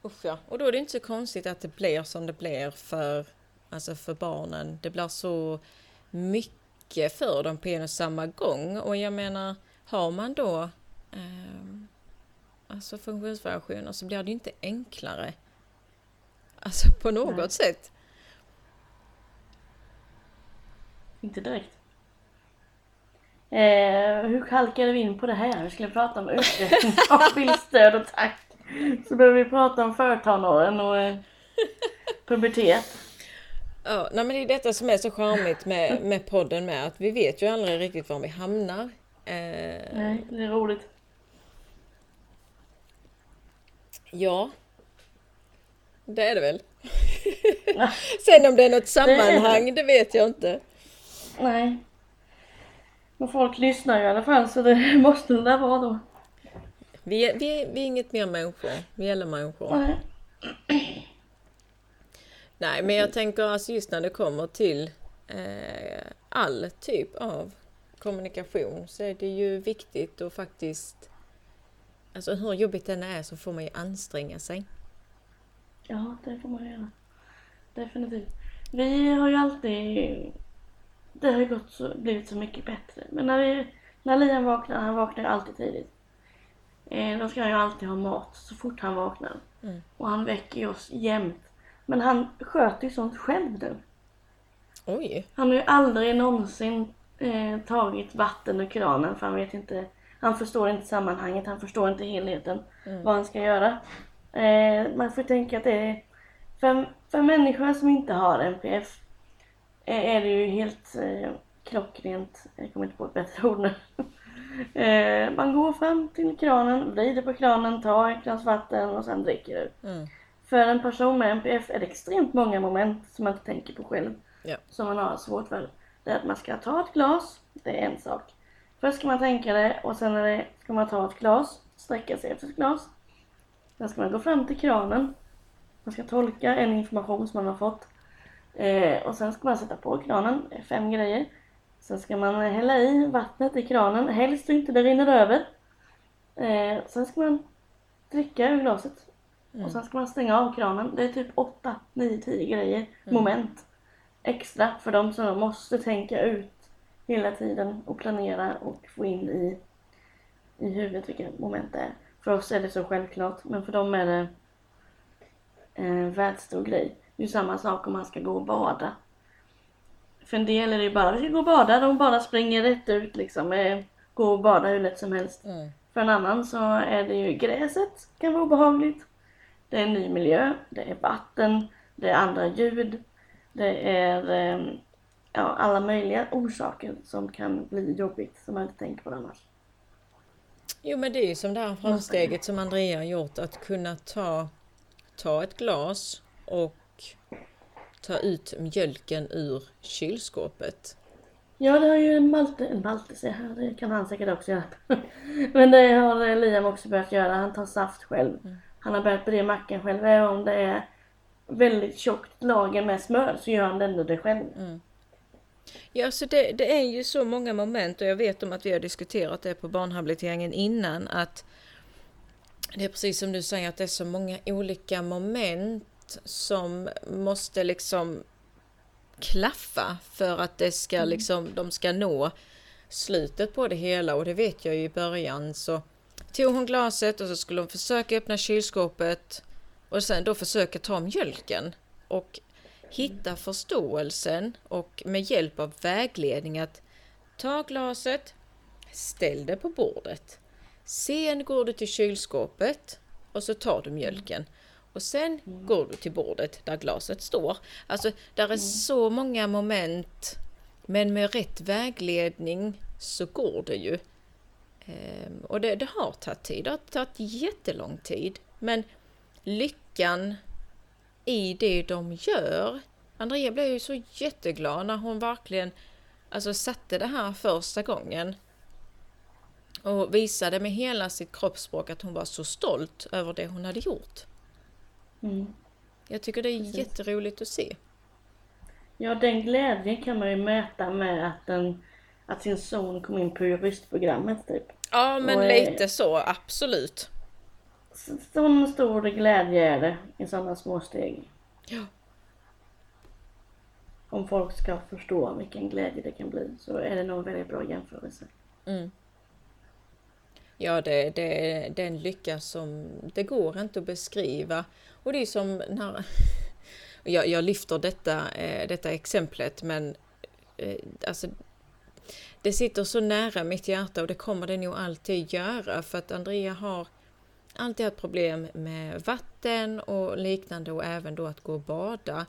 Usch ja. Och då är det inte så konstigt att det blir som det blir för, alltså för barnen. Det blir så mycket för dem på en och samma gång. Och jag menar, har man då ehm, alltså funktionsvariationer så blir det ju inte enklare. Alltså på något Nej. sätt. Inte direkt. Eh, hur halkade vi in på det här? Vi skulle prata om [LAUGHS] utveckling av bildstöd och takt. Så började vi prata om förtonåren och eh, pubertet. Ja, nej, men det är detta som är så charmigt med, med podden med att vi vet ju aldrig riktigt var vi hamnar. Eh, Nej, det är roligt. ja, det är det väl. [LAUGHS] Sen om det är något sammanhang, det vet jag inte. Nej. Men folk lyssnar ju i alla fall så det [LAUGHS] måste det där vara då. Vi är, vi, är, vi är inget mer människor, vi är alla människor. Nej. [CLEARS THROAT] Nej, men jag tänker alltså just när det kommer till eh, all typ av kommunikation så är det ju viktigt och faktiskt Alltså hur jobbigt den är så får man ju anstränga sig. Ja, det får man göra. Definitivt. Vi har ju alltid... Det har gått så, blivit så mycket bättre. Men när, vi, när Liam vaknar, han vaknar alltid tidigt. Eh, då ska han ju alltid ha mat så fort han vaknar. Mm. Och han väcker ju oss jämt. Men han sköter ju sånt själv nu. Oj! Han har ju aldrig någonsin eh, tagit vatten ur kranen för han vet inte, han förstår inte sammanhanget, han förstår inte helheten, vad han ska göra. Eh, man får tänka att det är, för, för människor som inte har NPF är det ju helt eh, klockrent, jag kommer inte på ett bättre ord nu. [LAUGHS] eh, man går fram till kranen, vrider på kranen, tar ett glas vatten och sen dricker ur. Mm. För en person med NPF är det extremt många moment som man inte tänker på själv. Ja. Som man har svårt för. Det är att man ska ta ett glas, det är en sak. Först ska man tänka det och sen är det, ska man ta ett glas, sträcka sig efter ett glas. Sen ska man gå fram till kranen. Man ska tolka en information som man har fått. Eh, och sen ska man sätta på kranen, är fem grejer. Sen ska man hälla i vattnet i kranen, helst så inte det rinner över. Eh, sen ska man dricka ur glaset. Och sen ska man stänga av kranen. Det är typ 8, 9, 10 grejer, moment extra för de som måste tänka ut hela tiden och planera och få in i, i huvudet vilka moment det är. För oss är det så självklart men för dem är det en världsstor grej. Det är samma sak om man ska gå och bada. För en del är det ju bara, vi ska gå och bada, de bara springer rätt ut liksom. Eh, Gå och bada hur lätt som helst. Mm. För en annan så är det ju gräset, kan vara obehagligt. Det är en ny miljö, det är vatten, det är andra ljud. Det är eh, ja, alla möjliga orsaker som kan bli jobbigt som man inte tänker på annars. Jo men det är ju som det här framsteget som Andrea har gjort att kunna ta, ta ett glas och ta ut mjölken ur kylskåpet. Ja, det har ju Malte, Malte säger här, det kan han säkert också göra. [LAUGHS] Men det har Liam också börjat göra, han tar saft själv. Han har börjat bre mackan själv, även om det är väldigt tjockt lager med smör så gör han ändå det själv. Ja, så det, det är ju så många moment och jag vet om att vi har diskuterat det på barnhabiliteringen innan att det är precis som du säger att det är så många olika moment som måste liksom klaffa för att det ska liksom, de ska nå slutet på det hela. Och det vet jag ju i början. Så tog hon glaset och så skulle hon försöka öppna kylskåpet. Och sen då försöka ta mjölken och hitta förståelsen och med hjälp av vägledning att ta glaset, ställ det på bordet. Sen går du till kylskåpet och så tar du mjölken. Och sen går du till bordet där glaset står. Alltså, där är så många moment. Men med rätt vägledning så går det ju. Ehm, och det, det har tagit tid. Det har tagit jättelång tid. Men lyckan i det de gör. Andrea blev ju så jätteglad när hon verkligen alltså, satte det här första gången. Och visade med hela sitt kroppsspråk att hon var så stolt över det hon hade gjort. Mm. Jag tycker det är Precis. jätteroligt att se. Ja, den glädjen kan man ju mäta med att, den, att sin son kom in på juristprogrammet typ. Ja, men Och, lite så, absolut. Så- Sån stor glädje är det i sådana små steg. Ja. Om folk ska förstå vilken glädje det kan bli så är det nog en väldigt bra jämförelse. Mm. Ja, det, det, det är en lycka som det går inte att beskriva. Och det är som när... [LAUGHS] Jag, jag lyfter detta, eh, detta exemplet, men eh, alltså, det sitter så nära mitt hjärta och det kommer det nog alltid göra för att Andrea har alltid haft problem med vatten och liknande och även då att gå och bada.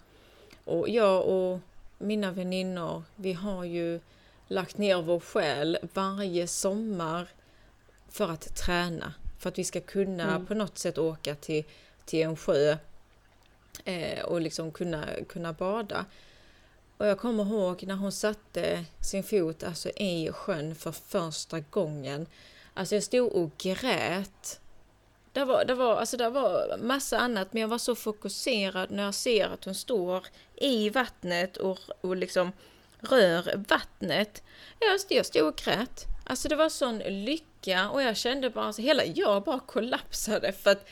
Och jag och mina väninnor, vi har ju lagt ner vår själ varje sommar för att träna. För att vi ska kunna mm. på något sätt åka till, till en sjö eh, och liksom kunna, kunna bada. Och jag kommer ihåg när hon satte sin fot alltså, i sjön för första gången. Alltså jag stod och grät. Det var, det, var, alltså det var massa annat men jag var så fokuserad när jag ser att hon står i vattnet och, och liksom rör vattnet. Jag, jag stod och grät. Alltså det var sån lycka och jag kände bara, alltså hela jag bara kollapsade för att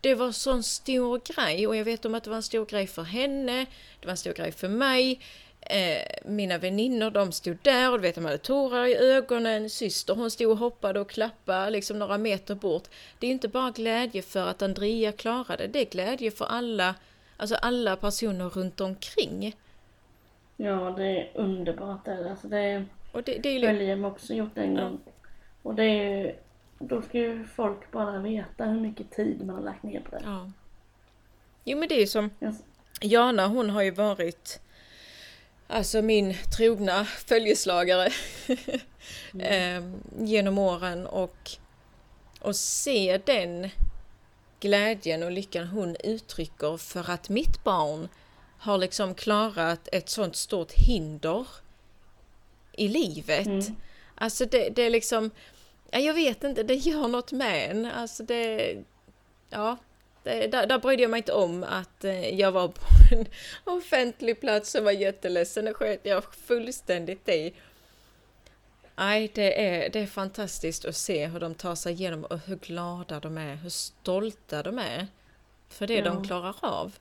det var sån stor grej och jag vet om att det var en stor grej för henne, det var en stor grej för mig. Eh, mina väninnor de stod där och du vet de hade tårar i ögonen, syster hon stod och hoppade och klappade liksom några meter bort. Det är inte bara glädje för att Andrea klarade det, är glädje för alla, alltså alla personer runt omkring. Ja, det är underbart det. Alltså det är... Och det, det är ju... också gjort en gång. Och det är då ska ju folk bara veta hur mycket tid man har lagt ner på det. Ja. Jo men det är ju som yes. Jana hon har ju varit Alltså min trogna följeslagare [LAUGHS] mm. eh, genom åren och, och se den glädjen och lyckan hon uttrycker för att mitt barn har liksom klarat ett sånt stort hinder i livet. Mm. Alltså det, det är liksom jag vet inte, det gör något med en. Alltså det... Ja, det, där, där brydde jag mig inte om att eh, jag var på [LAUGHS] en offentlig plats och var jätteledsen. Det sket jag fullständigt i. Nej, det är, det är fantastiskt att se hur de tar sig igenom och hur glada de är, hur stolta de är för det ja. de klarar av.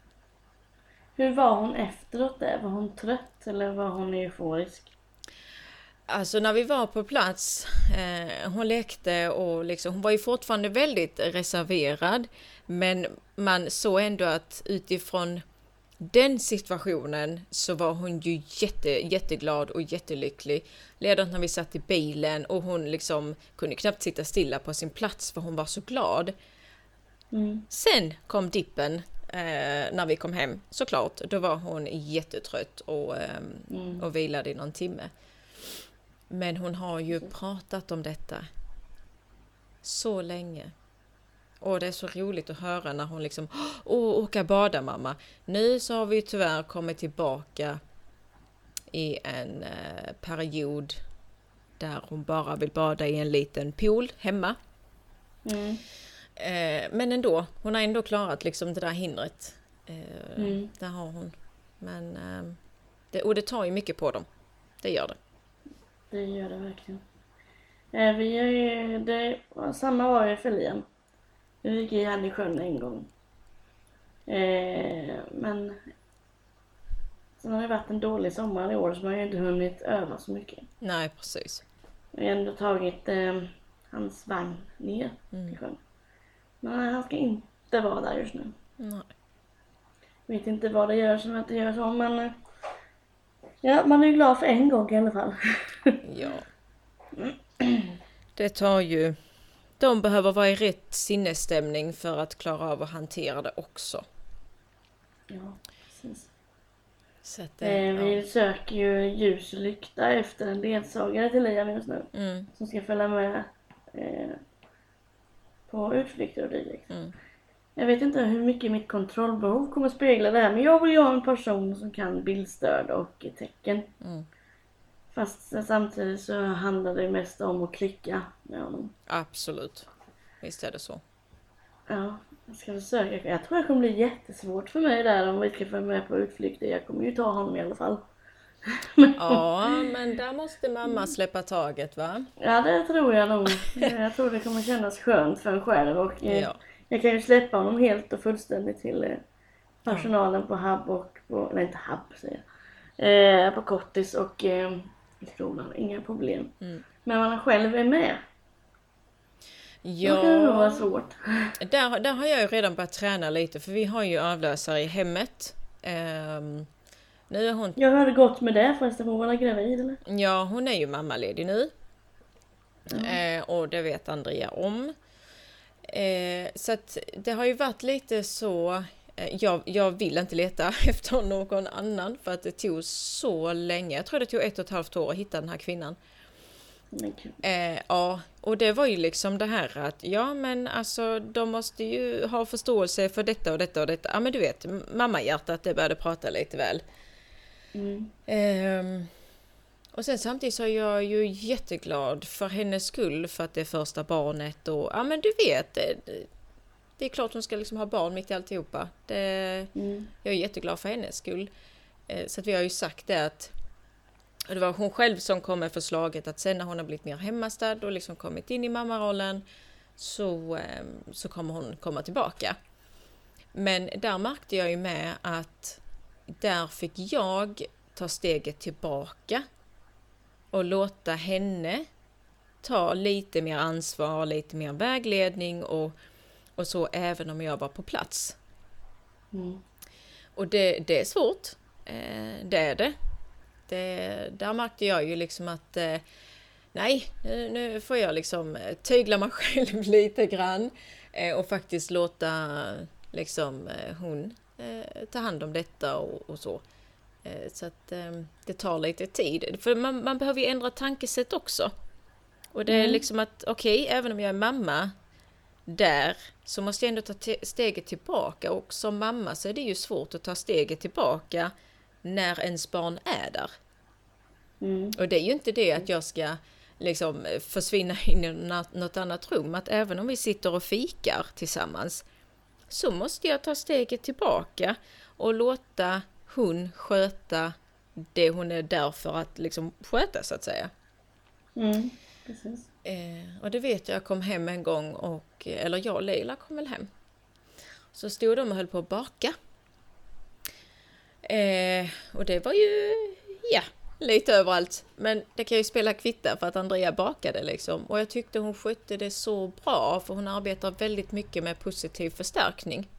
Hur var hon efteråt där? Var hon trött eller var hon euforisk? Alltså när vi var på plats, eh, hon lekte och liksom, hon var ju fortfarande väldigt reserverad. Men man såg ändå att utifrån den situationen så var hon ju jätte, jätteglad och jättelycklig. Ledan när vi satt i bilen och hon liksom kunde knappt sitta stilla på sin plats för hon var så glad. Mm. Sen kom dippen eh, när vi kom hem såklart. Då var hon jättetrött och, eh, mm. och vilade i någon timme. Men hon har ju pratat om detta så länge. Och det är så roligt att höra när hon liksom Åh, åka bada mamma. Nu så har vi tyvärr kommit tillbaka i en eh, period där hon bara vill bada i en liten pool hemma. Mm. Eh, men ändå, hon har ändå klarat liksom det där hindret. Eh, mm. Det har hon. Men, eh, det, och det tar ju mycket på dem. Det gör det. Det gör det verkligen. Eh, vi är ju, det, samma var ju för Liam. Vi gick i han i sjön en gång. Eh, men sen har det varit en dålig sommar i år så man har ju inte hunnit öva så mycket. Nej, precis. Vi har ändå tagit eh, hans vagn ner mm. i sjön. Men han ska inte vara där just nu. Nej. Vet inte vad det gör som att det gör så men Ja, man är ju glad för en gång i alla fall. [LAUGHS] ja. Det tar ju... De behöver vara i rätt sinnesstämning för att klara av att hantera det också. Ja, precis. Så att, eh, eh vi ja. söker ju ljus och lykta efter en ledsagare till Liam just nu. Mm. Som ska följa med eh, på utflykter och dylikt. Mm. Jag vet inte hur mycket mitt kontrollbehov kommer spegla det här men jag vill ju ha en person som kan bildstöd och tecken. Mm. Fast samtidigt så handlar det mest om att klicka med honom. Absolut. Visst är det så. Ja, jag ska försöka. Jag tror det kommer bli jättesvårt för mig där om vi ska få med på utflykter. Jag kommer ju ta honom i alla fall. [LAUGHS] ja, men där måste mamma släppa taget va? Ja, det tror jag nog. Jag tror det kommer kännas skönt för en själv och eh, ja. Jag kan ju släppa honom helt och fullständigt till eh, personalen på Hub och på, nej inte Hub säger jag, eh, på Kottis och eh, skolan, inga problem. Mm. Men man själv är med. Ja, då kan det vara svårt. Där, där har jag ju redan börjat träna lite för vi har ju avlösare i hemmet. Um, Nu är hon, Jag hörde gott med det förresten, hon var gravid eller? ja hon är ju mammaledig nu. Eh, och det vet Andrea om. Eh, så att det har ju varit lite så eh, jag, jag vill inte leta [LAUGHS] efter någon annan för att det tog så länge. Jag tror det tog ett och ett halvt år att hitta den här kvinnan. Eh, ja, och det var ju liksom det här att ja men alltså de måste ju ha förståelse för detta och detta och detta. Ja men du vet, mammahjärtat det började prata lite väl. Mm. Ehm, och sen samtidigt så är jag ju jätteglad för hennes skull för att det är första barnet och ja men du vet. Det, det är klart hon ska liksom ha barn mitt i alltihopa. Det, Mm. jag är jätteglad för hennes skull. Eh, Så att vi har ju sagt det att och det var hon själv som kom med förslaget att sen när hon har blivit mer hemmastad och liksom kommit in i mammarollen så, eh, så kommer hon komma tillbaka. Men där märkte jag ju med att där fick jag ta steget tillbaka och låta henne ta lite mer ansvar, lite mer vägledning och, och så även om jag var på plats. Mm. Och det, det är svårt. Eh, det är det. det. Där märkte jag ju liksom att eh, nej, nu, nu får jag liksom eh, tygla mig [LAUGHS] själv lite grann eh, och faktiskt låta liksom eh, hon eh, ta hand om detta och, och så. Eh, så att eh, det tar lite tid. För man, man behöver ju ändra tankesätt också. Och det är Mm. liksom att okej, även om jag är mamma där så måste jag ändå ta te- steget tillbaka och som mamma så är det ju svårt att ta steget tillbaka när ens barn är där. Mm. Och det är ju inte det att jag ska liksom försvinna [LAUGHS] in i något- något annat rum, att även om vi sitter och fikar tillsammans så måste jag ta steget tillbaka och låta hon sköta det hon är där för att liksom sköta så att säga. Mm. Precis. Eh, och det vet jag, jag kom hem en gång och, eller jag och Leila kom väl hem. Så stod de och höll på att baka. Eh, och det var ju, ja, lite överallt. Men det kan ju spela kvitta för att Andrea bakade liksom. Och jag tyckte hon skötte det så bra för hon arbetar väldigt mycket med positiv förstärkning.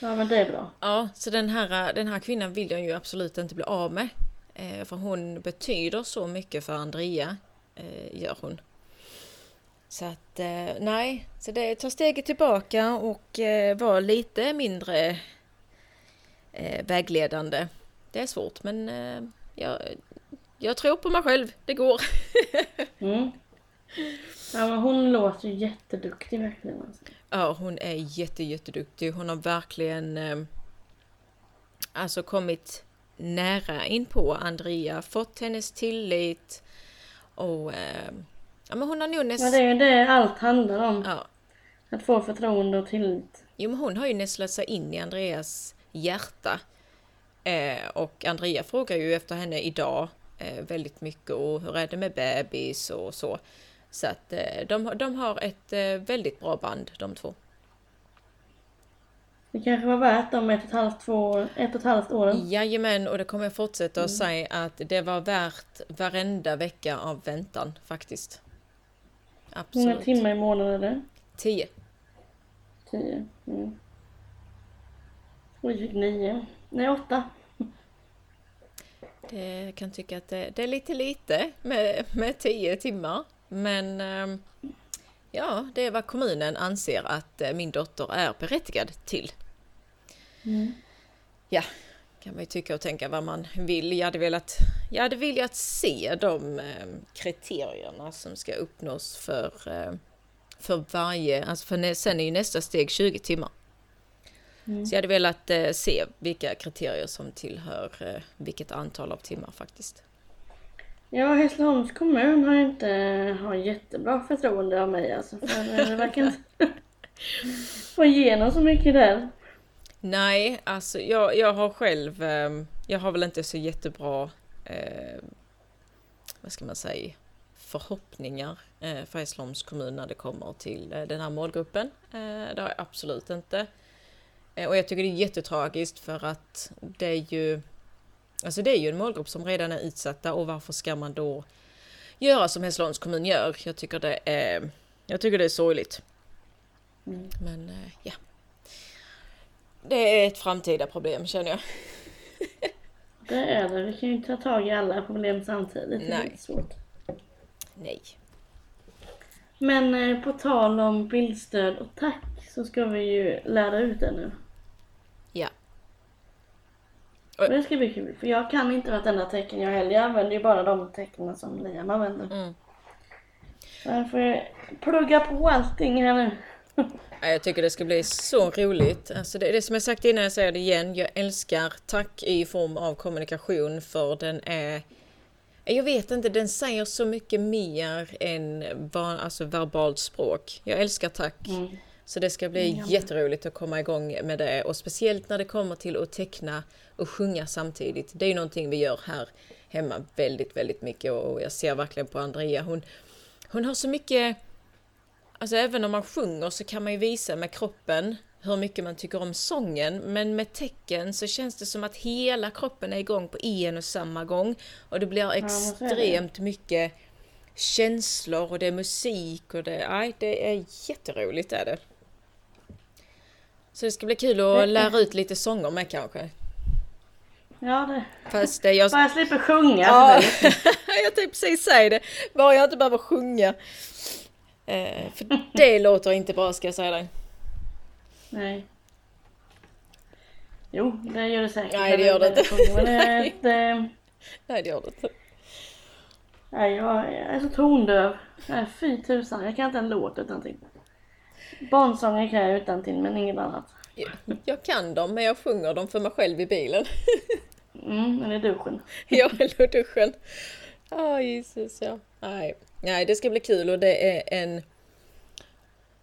Ja men det är bra. Ja, så den här, den här kvinnan vill jag ju absolut inte bli av med. Eh, för hon betyder så mycket för Andrea, eh, gör hon. Så att eh, nej, så det tar steget tillbaka och eh, var lite mindre vägledande. Det är svårt men jag, jag tror på mig själv, det går. [LAUGHS] Mm. Ja hon låter ju jätteduktig verkligen. Alltså. Ja, hon är jätte, jätteduktig. Hon har verkligen eh, alltså kommit nära in på Andrea, fått hennes tillit och eh, ja, men hon har nog Ja det nästan... är ju det allt handlar om. Ja, Att få förtroende och tillit. jo, men hon har ju nästlat sig in i Andreas hjärta. Eh, och Andrea frågar ju efter henne idag eh, väldigt mycket och hur är det med bebis och så. Så att eh, de, de har ett eh, väldigt bra band de två. Det kanske var värt de ett och ett halvt, två, ett och ett halvt åren. Jajamän, och det kommer jag fortsätta att säga att det var värt varenda vecka av väntan faktiskt. Hur Absolut. många timmar i månaden är det? Tio. Tio. Mm. Och fick nio. Nej, åtta. Det kan tycka att det, det är lite lite med, med tio timmar. Men ehm, ja, det är vad kommunen anser att eh, min dotter är berättigad till. Mm. Ja, kan man ju tycka och tänka vad man vill. Jag hade velat, jag hade velat se de eh, kriterierna som ska uppnås för, eh, för varje, alltså för sen är ju nästa steg 20 timmar. Mm. Så jag hade velat eh, se vilka kriterier som tillhör eh, vilket antal av timmar faktiskt. Ja, Hässleholms kommun har inte har jättebra förtroende av mig alltså. För det verkar inte [LAUGHS] få igenom så mycket där. Nej, alltså jag, jag har själv, eh, jag har väl inte så jättebra, eh, vad ska man säga, förhoppningar eh, för Hässleholms kommun när det kommer till eh, den här målgruppen. Eh, det har jag absolut inte. Eh, och jag tycker det är jättetragiskt för att det är ju, alltså det är ju en målgrupp som redan är utsatta och varför ska man då göra som Hässleholms kommun gör? Jag tycker det är, jag tycker det är sorgligt. Mm. Men eh, ja. Det är ett framtida problem känner jag. [LAUGHS] det är det. Vi kan ju inte ta tag i alla problem samtidigt. Det är Nej. svårt. Nej. Men eh, på tal om bildstöd och tack så ska vi ju lära ut det nu. Och det ska bli kul för jag kan inte vartenda tecken jag heller. Jag använder ju bara de tecknen som Liam använder. Mm. Så jag får plugga på allting här nu. Ja, Jag tycker det ska bli så roligt. Alltså det, det som jag sagt innan, jag säger det igen. Jag älskar tack i form av kommunikation för den är... Jag vet inte, den säger så mycket mer än va- alltså verbalt språk. Jag älskar tack. Mm. Så det ska bli Ja. jätteroligt att komma igång med det och speciellt när det kommer till att teckna och sjunga samtidigt. Det är ju någonting vi gör här hemma väldigt, väldigt mycket och jag ser verkligen på Andrea. Hon, hon har så mycket Alltså även om man sjunger så kan man ju visa med kroppen hur mycket man tycker om sången. Men med tecken så känns det som att hela kroppen är igång på en och samma gång. Och det blir extremt mycket känslor och det är musik och det, nej, det är jätteroligt är det. Så det ska bli kul att lära ut lite sånger med kanske. Ja, det. Fast det jag... Bara jag slipper sjunga. Ja, [LAUGHS] jag tänkte precis säga det. Bara jag inte behöver sjunga. Eh, för det [LAUGHS] låter inte bra ska jag säga dig. Nej. Jo, det gör det säkert. Nej, det gör det inte. [LAUGHS] Det, Nej, det gör det inte. nej, jag är så tondöv. Nej, fy tusan, jag kan inte en låt utan till. Barnsånger kan jag utan till, men inget annat. Jag- Jag kan dem, men jag sjunger dem för mig själv i bilen. Mm, men i duschen. [LAUGHS] Jag eller duschen. Ja, Jesus ja. Nej. Nej, det ska bli kul och det är en...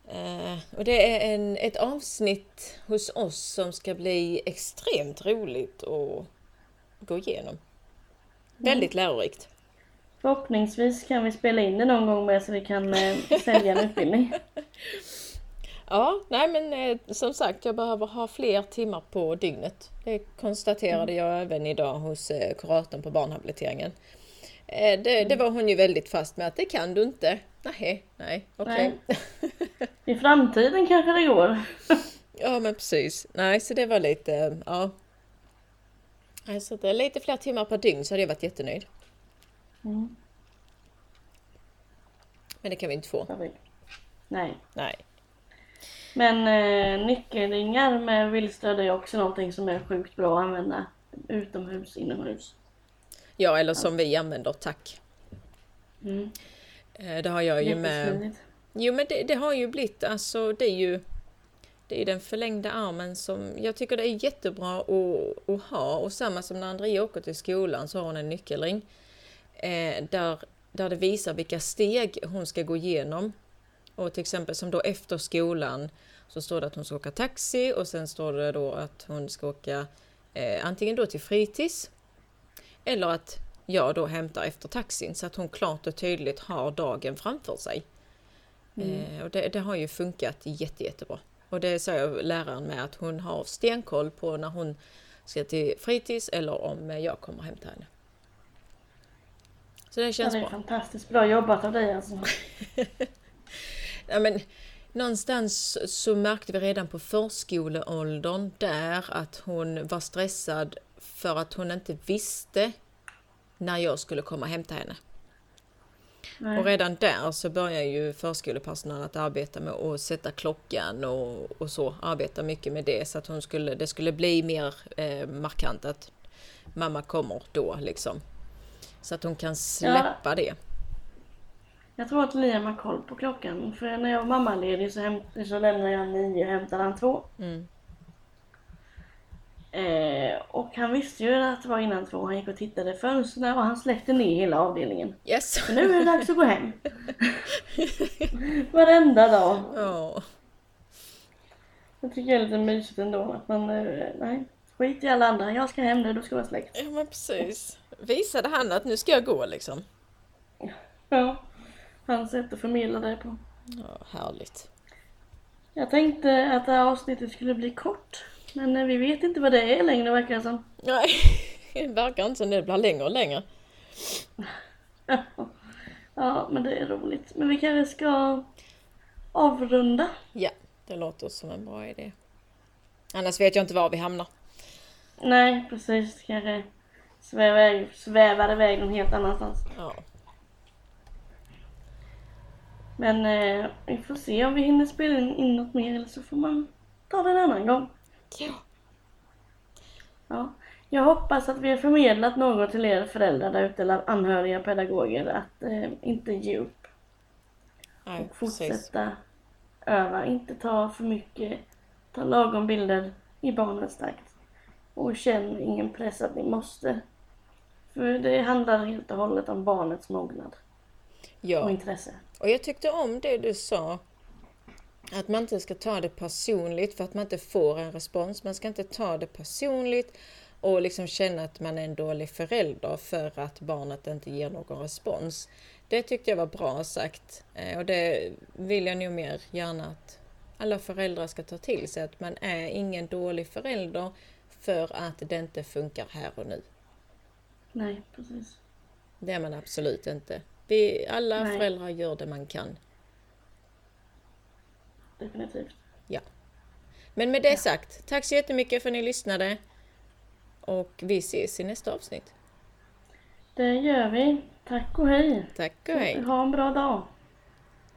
Eh, och det är en, ett avsnitt hos oss som ska bli extremt roligt att gå igenom. Väldigt lärorikt. Förhoppningsvis kan vi spela in det någon gång med så vi kan eh, sälja en utbildning. [LAUGHS] Ja, nej men eh, som sagt jag behöver ha fler timmar på dygnet. Det konstaterade jag även idag hos eh, kuratorn på barnhabiliteringen. Eh, det, det var hon ju väldigt fast med att det kan du inte. Nej, nej, okej. [LAUGHS] I framtiden kanske det går. Ja men precis. Nej, så det var lite, ja. Så det lite fler timmar per dygn så hade jag varit jättenöjd. Mm, Men det kan vi inte få. Nej. Nej. Men eh, nyckelringar med vildstöd är också någonting som är sjukt bra att använda utomhus, inomhus. Ja, eller som vi använder, tack. Mm. Eh, Det har jag ju med... Jo men det, det har ju blivit, alltså det är ju det är den förlängda armen som jag tycker det är jättebra att, att ha och samma som när Andrea åker till skolan så har hon en nyckelring eh, där, där det visar vilka steg hon ska gå igenom. Och till exempel som då efter skolan så står det att hon ska åka taxi och sen står det då att hon ska åka eh, antingen då till fritids eller att jag då hämtar efter taxin så att hon klart och tydligt har dagen framför sig. Eh, och det, det har ju funkat jätte, jättebra. Och det säger läraren med att hon har stenkoll på när hon ska till fritids eller om jag kommer och hämtar henne. Så det Ja, känns det är bra. fantastiskt bra jobbat av dig alltså. [LAUGHS] Ja, men, någonstans så märkte vi redan på förskoleåldern där att hon var stressad för att hon inte visste när jag skulle komma och hämta henne. Nej. Och redan där så börjar ju förskolepersonalen att arbeta med att sätta klockan och, och så. Arbeta mycket med det så att hon skulle, det skulle bli mer eh, markant att mamma kommer då liksom. Så att hon kan släppa det. Jag tror att Liam har koll på klockan. För när jag var mammaledig så, så lämnade jag nio och hämtade han två. Mm. Eh, och han visste ju att det var innan två. Han gick och tittade i fönstren och han släckte ner hela avdelningen. Yes! Så nu är det dags att gå hem. Varenda dag. Ja. Jag tycker det är lite mysigt ändå att man, eh, nej, skit i alla andra. Jag ska hem nu, då ska vara släkt. ja men precis. Visade han att nu ska jag gå liksom? Ja, hans sätt att förmedla det på. Ja, härligt. Jag tänkte att det här avsnittet skulle bli kort. Men eh, vi vet inte vad det är längre verkar det som. Nej, [LAUGHS] det verkar inte som det blir längre och längre. [LAUGHS] Ja, men det är roligt. Men vi kanske ska avrunda. Ja, det låter som en bra idé. Annars vet jag inte var vi hamnar. Nej, precis. Kanske svävar, svävar iväg någon helt annanstans. Ja. Men eh, vi får se om vi hinner spela in, in något mer eller så får man ta det en annan gång. ja. Ja. Jag hoppas att vi har förmedlat något till er föräldrar där ute, eller anhöriga pedagoger, att eh, inte ge upp. Nej, Och precis. fortsätta öva, inte ta för mycket, ta lagom bilder i barnets takt. Och känn ingen press att ni måste. För det handlar helt och hållet om barnets mognad och Ja, intresse. och jag tyckte om det du sa. Att man inte ska ta det personligt för att man inte får en respons. Man ska inte ta det personligt och liksom känna att man är en dålig förälder för att barnet inte ger någon respons. Det tyckte jag var bra sagt Eh, och det vill jag nog mer gärna att alla föräldrar ska ta till sig. Att man är ingen dålig förälder för att det inte funkar här och nu. Nej, precis. Det är man absolut inte. Vi, alla Nej. föräldrar gör det man kan. Definitivt. Men med det sagt, tack så jättemycket för att ni lyssnade. Och vi ses i nästa avsnitt. Det gör vi. Tack och hej. Tack och hej! Ha en bra dag.